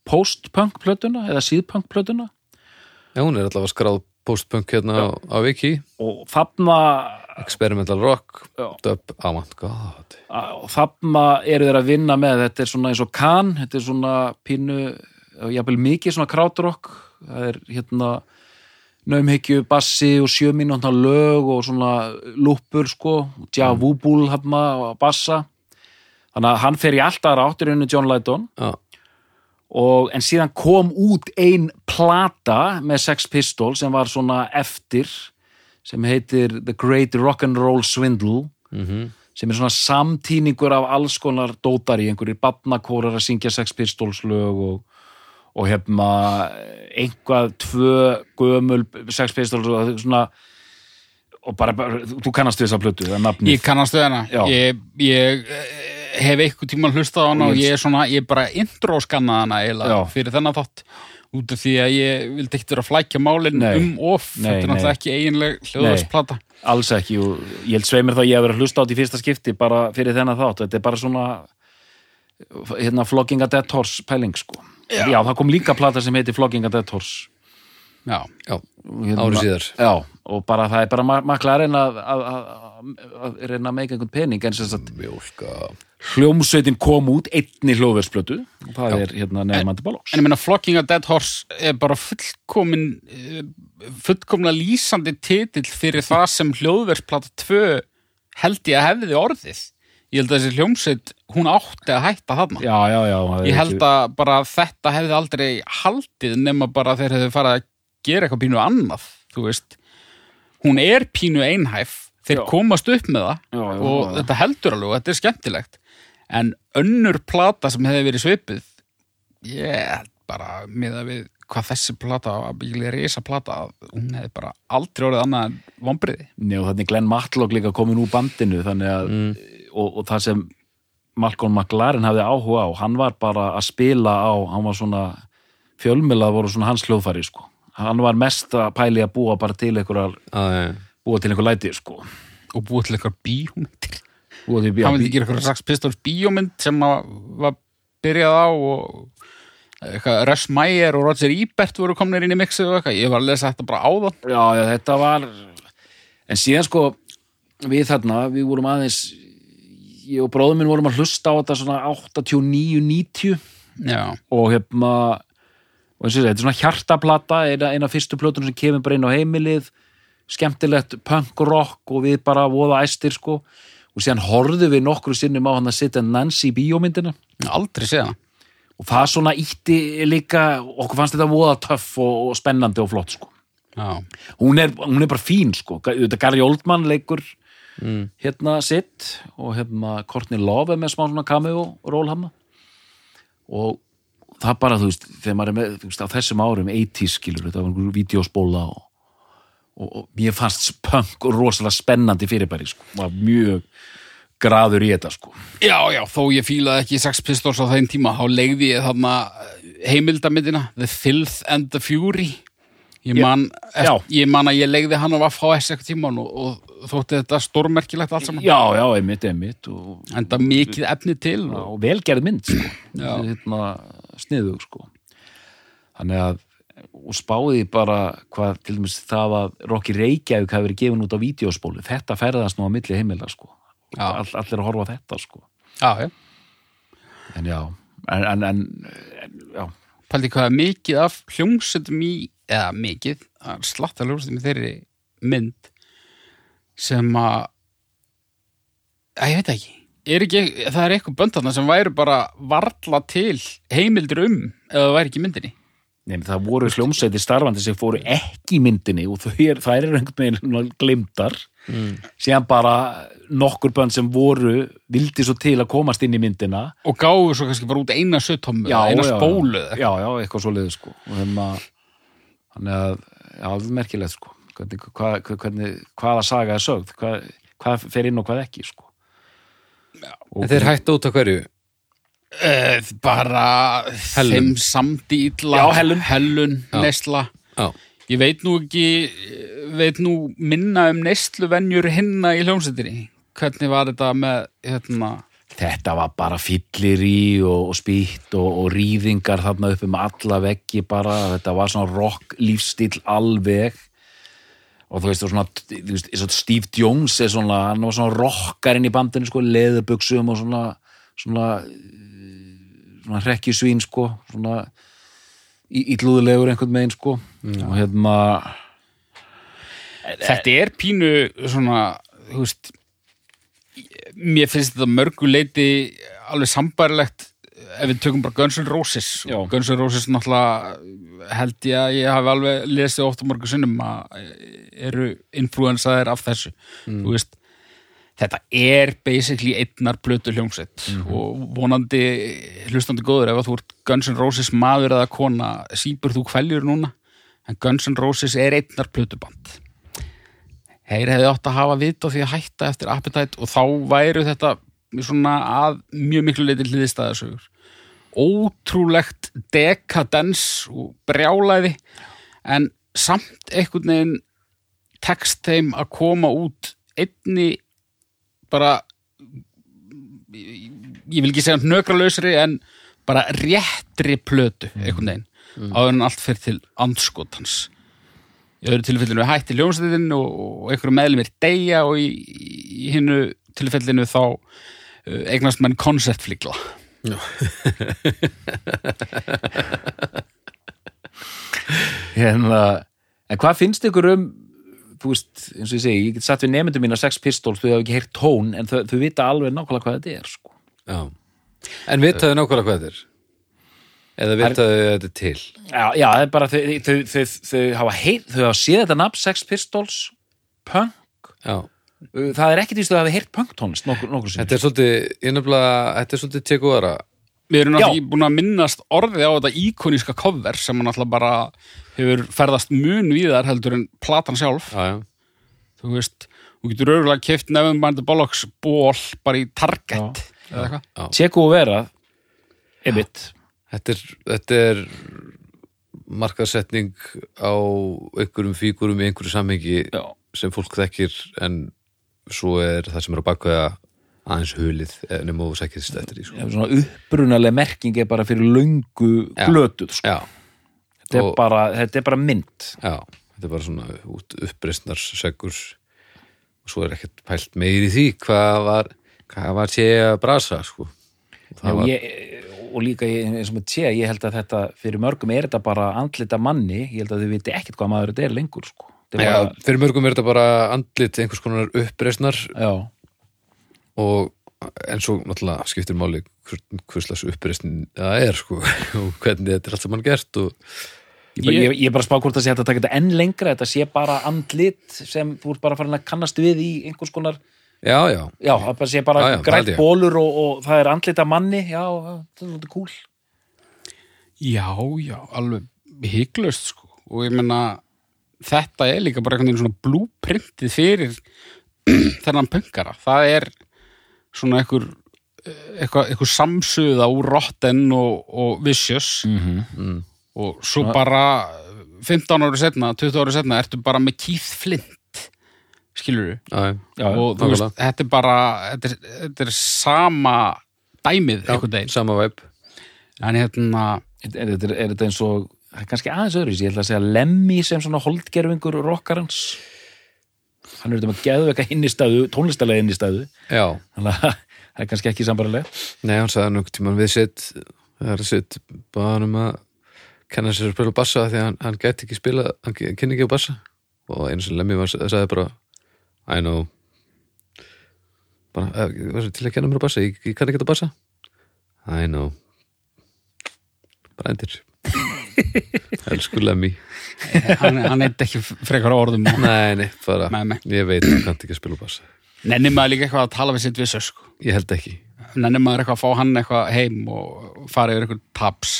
post-punk plötuna eða síð-punk plötuna. Já, hún er allavega skráð postpunk hérna á, á Viki. Og þarna Experimental Rock. Dub, oh my god og þarna eru þeir að vinna með þetta er svona eins og kan, þetta er svona pínu, jafnvel mikið svona krautrock, það er hérna naumhyggju, bassi og sjöminúntna lög og svona lúpur sko, djavúbúl hafna og bassa. Þannig að hann fer í alltaf ráttur innu John Lydon. Já, og, en síðan kom út ein plata með Sex Pistols sem var svona eftir sem heitir The Great Rock'n'Roll Swindle mhm. sem er svona samtíningur af alls konar dótar í einhverjir badnakórar að syngja Sex Pistols lög og, og hefna einhvað tvö gömul Sex Pistols og svona og bara, bara þú kannast við þessa plötu, ég kannast við hana. Ég, ég eh, hef eitthvað tíma hlustað á hana og ég er svona, ég er bara intro-skannaði hana Já. fyrir þennan þátt út af því að ég vildi ekkert vera að flækja málin Nei. um of. Nei, þetta er náttúrulega ekki eiginleg hljóðarsplata alls ekki. Og ég held sveimir þá ég hef verið að hlusta á þetta í fyrsta skipti bara fyrir þennan þátt, þetta er bara svona hérna Flogging a Dead Horse pæling sko, já. það kom líka plata sem heitir Flogging a Dead Horse. Já, Já, hérna, árið síðar. já, og bara það er bara ma- makla að að, að, að, reyna að meika einhvern pening en sem sagt Mjólka. hljómsveitin kom út einni hljóðversplötu. Og það er hérna nefnandi bálóks en ég meina Flocking a Dead Horse er bara fullkomin eh, fullkomna lýsandi titill fyrir það sem hljóðversplata 2 held ég að hefði orðið. Ég held að þessi hljómsveit hún átti að hætta þarna. Já, já, já Ég held ekki- að bara þetta hefði aldrei haldið nema bara þeir hefði farið að gera eitthvað pínu annað, þú veist. Hún er pínu einhæf, þeir Já. komast upp með það Já, já, og já. þetta heldur alveg og þetta er skemmtilegt. En önnur plata sem hefði verið svipið, ég held bara með að við hvað þessi plata, bílið reysa plata hún hefði bara aldrei orðið annað en vombriði Nei, og þannig Glenn Matlock líka komin úr bandinu þannig að, og, og það sem Malcolm McLaren hafði áhuga á hann var bara að spila á hann var svona, fjölmilað voru svona hans hljóðfæri, sko. Hann var mest að pæli að búa bara til einhverjar já, búa til einhver læti, sko. og búið til eitthvað bíómyndir. Búa hann vildi gera eitthvað Sax Pistols bíómynd sem að var byrjað á og eitthvað Russ Meyer og Roger Ebert voru komnir inn í mixið og eitthvað, ég var að lesa þetta bara áðan. Já, já, þetta var en síðan sko við þarna, við vorum aðeins ég og bróðum minn vorum að hlusta á þetta svona 89-90 já, og hérna og eins og þessi, þetta er svona hjartaplata eina, eina fyrstu plötunum sem kemur bara inn á heimilið skemmtilegt punk rock og við bara voða æstir sko. Og síðan horfðum við nokkru sinnum á hann að setja Nancy bíómyndina. Aldrei séð það og það svona ítti líka okkur fannst þetta voða töff og, og spennandi og flott sko. Hún er, hún er bara fín sko. Þetta Gary Oldman leikur hérna sitt og hérna Courtney Love er með smá svona cameo ról hann. Og það bara þú veist þegar maður er með veist, á þessum árum 80s skilur þetta var einhverjum vídeospóla og, og, mér fannst punk rosalega spennandi fyrirbæri sko var mjög graður í þetta sko já, já, þó ég fílaði ekki Sax Pistols á þeim tíma, þá legði ég þarna heimildamindina The Filth and the Fury ég man, Já. eftir, ég man að ég legði hann á VHS eitthvað tíman og, og þótti þetta stórmerkilegt allt saman já, já, einmitt, einmitt og, enda mikið efni til og, og velgerð mynd sko. Hérna, sniðug sko. þannig að og spáði bara hvað til dæmis það að Rocky Reykjavík hafi verið gefin út á vídeospólu þetta ferðast nú á milli heimila sko. All, allir að horfa þetta sko. já, já, en já en, en, en, já. Pældi hvað er mikið af hljómsveitum í, eða mikið að slatta hljómsveitum í þeirri mynd sem að að ég veit ekki. Er ekki, það er eitthvað böndarna sem væru bara varla til heimildir um eða það væri ekki myndinni Nei, það voru hljómsveiti starfandi sem fóru ekki í myndinni og er, þær eru einhvern veginn glimtar mm. síðan bara nokkur bönn sem voru vildi svo til að komast inn í myndina. Og gáðu svo kannski bara út eina söttommu eða eina spólu eða já, já, eitthvað svo liður sko. Og hérna þannig að, já, það er merkilegt sko. Hvernig, hvað, hvernig, hvaða saga er sögð? Hvað, hvað fer inn og hvað ekki sko. En þeir hættu út af hverju? Uh, bara Hellun. þeim samdi illa. Já, hellun. hellun Já. neysla. Já, ég veit nú ekki veit nú minna um neysluvenjur hinna í hljómsveitinni. Hvernig var þetta með hérna, þetta var bara fyllir í og, og spýtt og, og rýðingar þarna upp um alla veggi bara, þetta var svona rock lífstíl alveg. Og þú veist, og svona, þú veist, Steve Jones er svona, hann var svona rockarinn í bandinu sko, leðubuxum og svona svona svona hrekkjusvín sko, svona ítlúðulegur einhvern megin sko. Og hérna þetta er pínu svona þú veist mér finnst þetta mörgu leiti alveg sambarilegt ef við tökum bara Guns N' Roses. Já. og Guns N' Roses náttúrulega held ég að ég hafi alveg lesið oft á mörgu sinnum að eru influensaðir af þessu. Þú veist þetta er basically einnar blötu hljómsett og vonandi hlustandi góður ef þú ert Guns N' Roses maður eða kona sípur þú kvæljur núna en Guns N' Roses er einnar blötuband Heyri hefði átt að hafa vit á því að hætta eftir Appetite og þá væru þetta svona að mjög miklu leiti hliðistæðasögur. Ótrúlegt dekadens og brjálæði en samt einhvern veginn tekst þeim að koma út einni bara ég vil ekki segja hnökralausri en bara réttri plötu einhvern veginn áður en allt fyrir til andskotans. Í öðru tilfellinu hætti ljónsætin og, og einhverju meðlumir deyja og í, í hinnu tilfellinu þá uh, eignast mann koncertflíkla hérna, en hvað finnst ykkur um þú veist, eins og ég segi, ég get satt við nefndum mín á Sex Pistols, þau hafa ekki heyrt tón en þau, þau vita alveg nákvæmlega hvað þetta er sko. já En vitaðu nákvæmlega hvað þetta er? Eða vitaðu þetta er til? já, já, það er bara þau, þau, þau, þau hafa heyrt, þau hafa séð þetta nafn Sex Pistols, punk Já það er ekkert víst að það hafa heyrt punk tónlist nokkur, nokkur sem Þetta er svolítið, ég nefnilega, þetta er svolítið tekúara við erum náttúrulega ekki búin að minnast orðið á þetta íkoníska cover sem hann náttúrulega bara hefur ferðast mun víðar heldur en platan sjálf. Já, já, þú veist, þú getur örgulega keft nefnum bændi bollocks ból bara í Target eða eitthvað. Tjeku og vera einmitt, Þetta er, þetta er markaðsetning á einhverjum fígurum í einhverju samhengi já, sem fólk þekkir en svo er það sem er á bakveða aðeins hulið eh, nema þú sækist eftir því sko. svona upprunaleg merking er bara fyrir Já. glötuð sko. Þetta, er Og- bara, þetta er bara mynd já, þetta er bara svona út uppreistnar segur og svo er ekkert pælt meir í því hvað var, hvað var sé að brasa sko. Og Já, var, ég, og líka eins og með tjea, ég held að þetta fyrir mörgum er þetta bara andlita manni ég held að þau viti ekkert hvað maður þetta er lengur sko. Er já, bara, fyrir mörgum er þetta bara andlit einhvers konar uppreistnar já, og en svo náttúrulega skiptir máli hverslas uppreistin það er sko og hvernig þetta er allt saman gert og Ég, ég, ég er bara að spá hvort það sé hægt að taka þetta enn lengra þetta sé bara andlit sem þú ert bara farin að kannast við í einhvers konar já, já, já, það bara sé bara ég. bólur og, og það er andlit af manni já, það er svolítið cool. Já, já, alveg hygglust sko. Og ég meina þetta er líka bara einhvern veginn svona blúprintið fyrir þennan pöngara það er svona einhver eitthvað, eitthvað samsuða úr Rotten og, og Vicious. Mm og svo bara 15 ári setna, 20 ári setna ertu bara með Keith Flint skilur já, já. Já, og þú veist, þetta er bara þetta er, þetta er sama dæmið einhvern veginn. sama væp en hérna, er, er, er, er þetta eins og er kannski aðeins öðru ég ætla að segja Lemmy sem svona holdgerfingur rockarans hann er þetta með geðveika innistæðu tónlistalega innistæðu. Já, þannig að það er kannski ekki sambarilega nei, hann sagði nokkuð tímann við sitt það er sitt bara um að kenna sér að spila bassa því að hann, hann gæti ekki spila, hann kynni ekki á bassa. Og einu sem Lemmi var, sagði bara I know. Bara, eh, til að kenna mér á bassa? Ég, ég kann ekki á bassa. I know. Bara endir. Elsku Lemmi hann, hann eitthvað ekki frekar orðum nei, nei, bara, Nei, nei. ég veit hann kann ekki að spila bassa nenni maður líka eitthvað að tala við sitt vissu sko. ég held ekki nenni maður eitthvað að fá hann eitthvað heim og fara yfir eitthvað tabs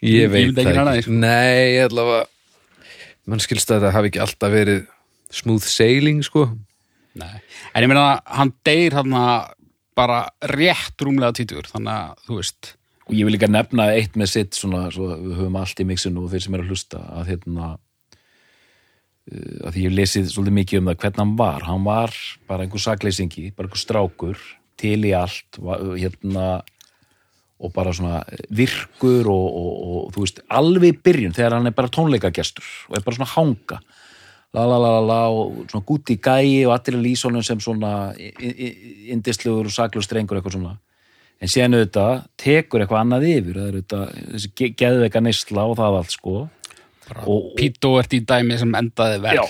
Ég Ég veit myndi ekki það ekki. því, sko. Nei, ég ætla að mann skilst að það hafi ekki alltaf verið smooth sailing, sko Nei. en ég meina að hann deyr hann bara rétt rúmlega títur þannig að þú veist og ég vil líka nefna eitt með sitt svona, svo við höfum allt í mixinu og þeir sem er að hlusta að hérna uh, að því ég lesið svolítið mikið um það hvernig hann var, hann var bara einhver sakleysingi, bara einhver strákur til í allt hérna og bara svona virkur og, og, og þú veist, alveg í byrjun þegar hann er bara tónleikagestur og er bara svona hanga. La la la la la og svona gúti gæi og allir lýsónum sem svona indislugur og saklur strengur eitthvað svona en síðan auðvitað tekur eitthvað annað yfir. Það er auðvitað geðveika neysla og það allt sko. Pító ert í dæmi sem endaði verð já,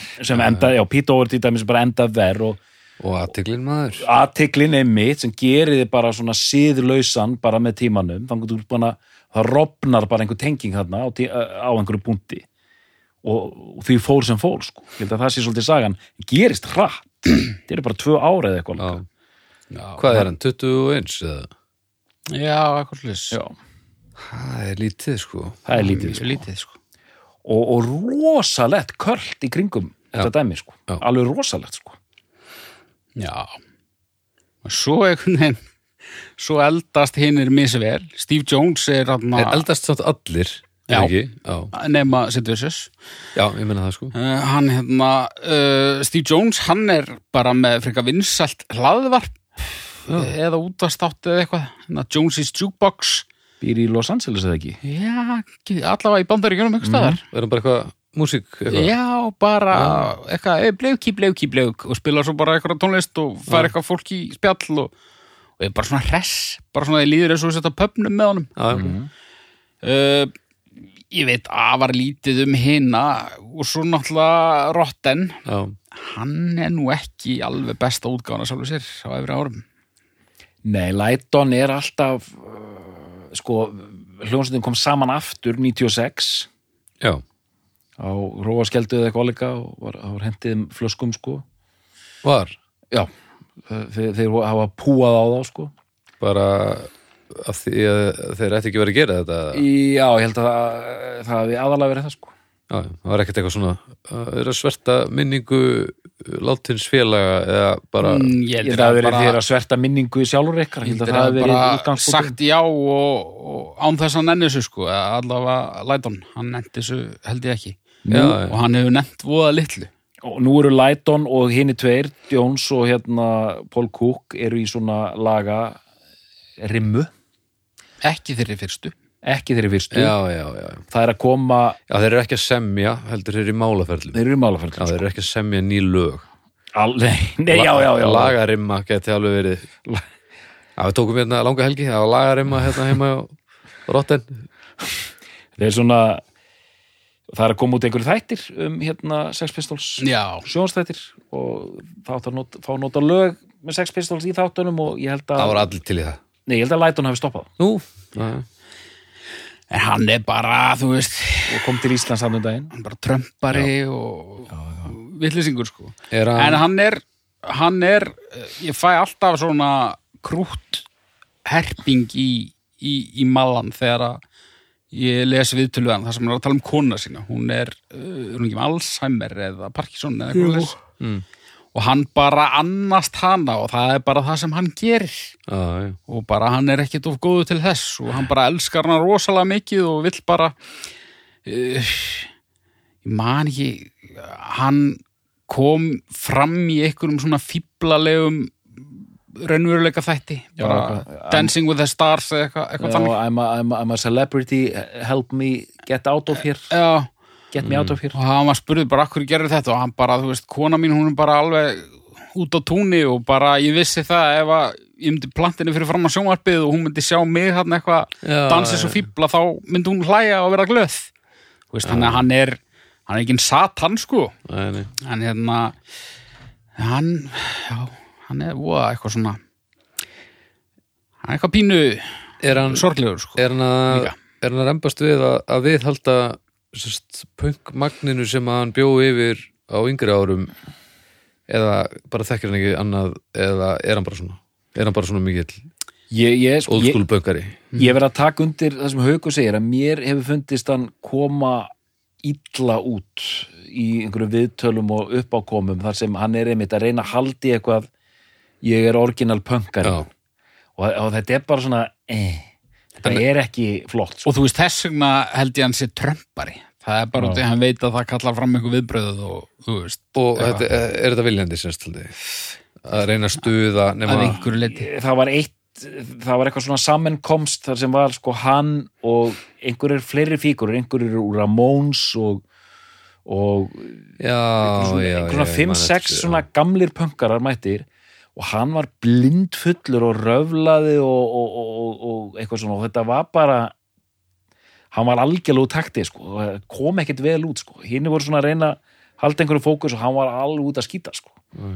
enda, já, Pete Doherty dæmi sem bara enda verð og og aðteglin maður. Aðtiklin einmitt sem gerir þið bara svona síðlausan bara með tímanum. Þannig að ert að það rofnar bara einhver tenging þarna á, tí- á einhverju punkti. Og, og því fór sem fór sko. það sé svolítið sagan. Gerist hratt, þetta eru bara tvö ára eða eitthvað já, Hvað er hann, 21? Eða? Já, eitthvað Já, Það er lítið, sko það er lítið sko. lítið sko og, og rosalegt köld í kringum þetta dæmi sko. Já. alveg rosalegt sko. Já og svo einhvern veginn svo eldast hinn er misvel Steve Jones er hann Er eldast samt allir, er Já. ekki? Já, nema Sid Vicious já, ég meina það, sko uh, hann hérna uh, Steve Jones hann er bara með frekar vinsælt hlaðvarp eða útastátt eða eitthvað. Hérna, Jonesy's Jukebox. Býr í Los Angeles eða ekki? Já, allavega í bandaríkjunum eitthvað staðar. Er hann bara eitthvað músík, eitthvað? Já, bara eitthvað, eh, blauki, blauki, blauk og spila svo bara eitthvað tónlist og fara eitthvað fólk í spjall og, og er bara svona hress, bara svona ég líður eins og setja pöpnum með honum. Já, ok. uh, Ég veit afar lítið um hina og svo náttúrulega Rotten, já, hann er nú ekki alveg besta útgána sjálfur sér á efri árum Nei, Lighton er alltaf uh, sko, hljómsveitin kom saman aftur 96 já, á róaskeldu eða eitthvað líka og var, það var hendið um flöskum sko. Var? Já, þeir, þeir hafa púað á þá sko. Bara að því að þeir ætti ekki verið að gera þetta? Já, ég held að það, það hafi aðalega verið það sko. Já, það var ekkert eitthvað svona að vera að sverta minningu látins félaga eða bara Mm, Ég held að það hafi verið að sverta minningu sjálfur ykkar. Ég held að það hafi verið útgangspunktur sagt já og, og án þess að nenni þessu sko allavega Læton, hann nefndi þessu held ég ekki. Já, og hann hefur nefnt voða litlu. Og nú eru Lighton og hini tveir Jones og hérna Paul Cook eru í svona laga rimmu, ekki þeirri fyrstu ekki þeirri fyrstu. Já, já, já, já. Það er að koma, já, þeir eru ekki að semja heldur þeir eru í málaferlum. Þeir eru í Já, málaferð þeir eru ekki að semja ný lög. Al, nei, nei, já, já, já. Lagarimma geti alveg verið. Já, við tókum hérna langa helgi það var lagarimma hérna heima á Rotten. Það er svona það er að koma út einhverju þættir um hérna Sex Pistols. Já, sjónstættir og átt að not, nota lög með Sex Pistols í þáttunum og ég held að, Það voru allir til í það. Nei, ég held að Lighton hafi stoppað. Nú, já, en hann er bara þú veist, og kom til Íslands hann um daginn. hann er bara trömpari og vittlisingur sko. Er en hann hann er hann er, ég fæ alltaf svona krútt herping í, í, í mallan þegar að ég les viðtölu við hann þar sem hann er að tala um kona sína. Hún er, er hún ekki með Alzheimer eða Parkinson eða eitthvað Mm. Og hann bara annast hana og það er bara það sem hann gerir. Já, já, og bara hann er ekkit of góðu til þess og hann bara elskar hana rosalega mikið og vill bara uh, ég man ekki hann kom fram í einhverjum svona fíblalegum raunveruleika þætti Já, bara eitthvað, Dancing with the Stars eða eitthvað, eitthvað Já, þannig. I'm, I'm, a, I'm a celebrity help me get out of here. Já, get me out of here. Og hann var spurði bara akkur gerir þetta? Og hann bara, þú veist, kona mín hún er bara alveg út á túni og bara ég vissi það ef að ég myndi plantinni fyrir fram á sjónvarpið og hún myndi sjá mig hann eitthvað já. svo fíbla þá myndi hún hlæja og vera glöð. Þannig að hann er hann er ekki en satan sko. Nei, nei. en hérna hann, já, hann er voða eitthvað svona hann er eitthvað pínu Er hann, sorglegur sko. er hann að er rembast við að, að viðhalda sérst, punkmagninu sem hann bjó yfir á yngri árum eða bara þekkir hann ekki annað eða er hann bara svona? Er hann bara svona mikill ég, ég, sko, ég, verð að taka undir það sem Hauku segir að mér hefur fundist hann koma illa út í einhverjum viðtölum og uppákomum þar sem hann er einmitt að reyna að haldi eitthvað ég er orginal pöngari Já. og, og þetta er bara svona eh, þetta er ekki flott sko. og þú veist þess vegna held ég hann sé trömpari það er bara út í að hann veit að það kallar fram einhver viðbröð og þú veist og þetta, er þetta viljandi semst haldi að reyna að stuða það var eitt það var eitthvað svona sammenkomst þar sem var sko hann og einhverjir fleiri fígur, einhverjir úr Ramones og, og já, einhver svona já, ég 5-6 man eftir því, svona gamlir pönkarar mættir og hann var blindfullur og röflaði og, og, og, og, og eitthvað svona. Og þetta var bara hann var algjörlega úr takti sko, og kom ekkert vel út sko, hinn voru svona að reyna að halda einhverju fókus og hann var alveg út að skýta sko. Já.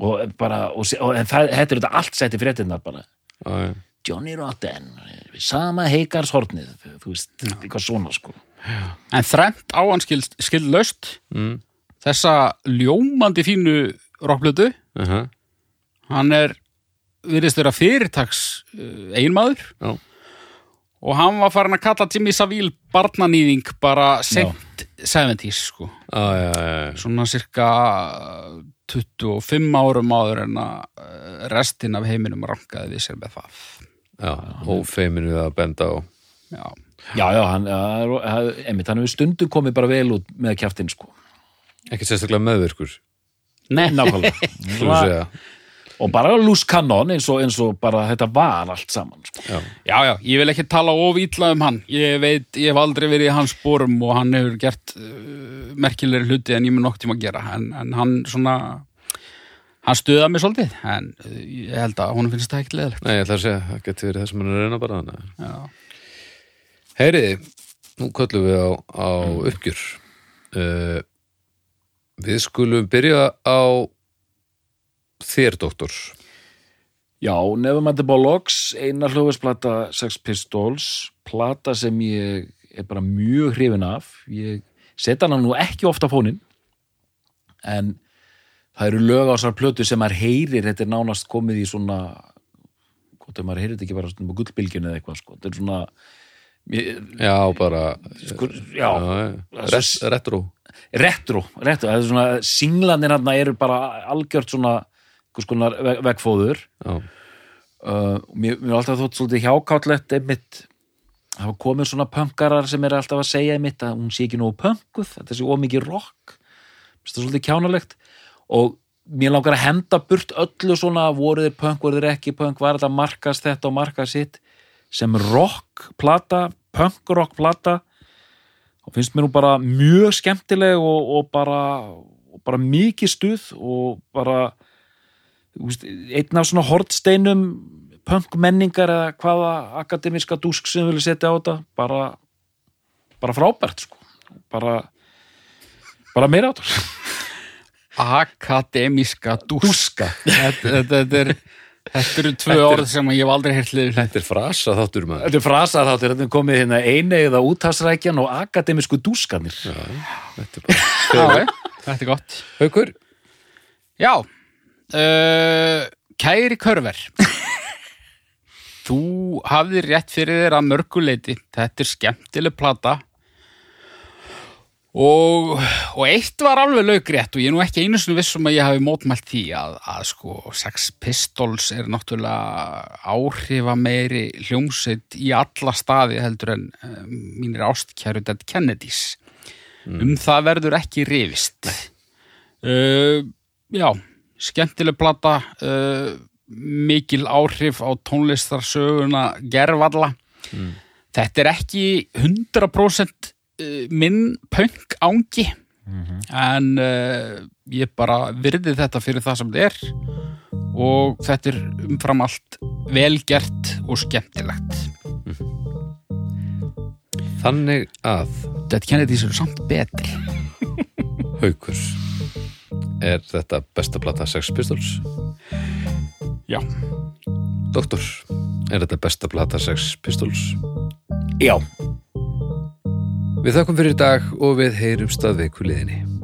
og bara, og, og en það, þetta er þetta allt setti fréttinnar bara. Já. Johnny Rotten, sama heikarshornið, þú veist, eitthvað svona sko. En þrennt á hann skild, skild löst Mm. þessa ljómandi fínu rockblötu Uh -huh. Hann er virðist vera fyrirtaks uh, einmaður Já. og hann var farin að kalla Jimmy Savile barnanýðing bara sent 70s sko. Já, já, já, já. svona cirka 25 árum áður en að uh, restin af heiminum rankaði við sér með það. Já. ófeiminu að benda á. Já, Já, já, hann, hefur stundu komið bara vel út með kjaftin sko. Ekki sérstaklega meðvirkur. Nei, Nákvæmlega. Og bara loose cannon eins og, eins og bara þetta var allt saman sko. já. já, já, ég vil ekki tala of ítla um hann ég veit, ég hef aldrei verið í hans sporum og hann hefur gert uh, merkilegri hluti en ég mun nokk tíma að gera en, en hann svona hann stuðaði mig svolítið en uh, ég held að hún finnst það ekkert leðilegt Nei, ég ætla að segja, það getur verið það sem hann er reyna bara Heyriði, nú köllum við á, á uppgjör. Uh, við skulum byrja á þér, doktor. Já, Nevermind the Bollocks eina hljóðversplata Sex Pistols plata sem ég er bara mjög hrifin af. Ég setja hana nú ekki ofta á fónin en það eru lög á þessar plötu sem maður heyrir. Þetta er nánast komið í svona gott ef maður heyrði þetta ekki bara svona gullbylgjun eða eitthvað sko. þetta er svona mér, Já, bara sko, já, Ret, Retro. Retro, retro. Það er svona, singlanir hann eru bara algjört svona einhvers konar ve- vegfóður uh, mér, mér er alltaf þótt svolítið hjákátlegt einmitt hafa komið svona pönkarar sem er alltaf að segja einmitt að hún sé ekki nógu pönkuð þetta sé ómikið rock. Finnst það svolítið kjánalegt. Og mér langar að henda burt öllu svona voru þeir pönk, voru þeir ekki pönk var þetta markast þetta og markast sitt sem rock plata pönk rock plata og finnst mér nú bara mjög skemmtileg og, og bara og bara mikið stuð og bara einn af svona hortsteinum punk menningar eða hvaða akademiska dúsk sem vilja setja á þetta bara, bara frábært sko. bara bara meira á þetta Akademiska dúska. Þetta, þetta, þetta, er, þetta eru tvö orð sem ég hef aldrei heyrt liður þetta er frasa þáttur maður. Þetta er frasa þáttur, þetta er komið hérna einegða úthásrækjan og akademisku dúskanir Þetta er bara Já, þetta er gott. Haukur, Já uh, Kæri Körver. Þú hafðir rétt fyrir þér að mörguleiti Þetta er skemmtileg plata. Og, og eitt var alveg laugrétt og ég er nú ekki einu sinni vissum að ég hafi mótmælt því að, að sko Sex Pistols er náttúrulega áhrifa meiri hljómsveit í alla staði heldur en um, mínir ástkæru Dead Kennedys. Um það verður ekki rifist. Uh, já skemmtileg plata uh, mikil áhrif á tónlistarsöguna gerfalla þetta er ekki 100% uh, minn punk ángi en uh, ég bara virði þetta fyrir það sem þetta er og þetta er umfram allt velgert og skemmtilegt. Þannig að Dead Kennedys eru samt betri. Haukur Er þetta besta plata Sex Pistols? já, Doktor, er þetta besta plata Sex Pistols? já, Við þakkum fyrir í dag og við viku liðinni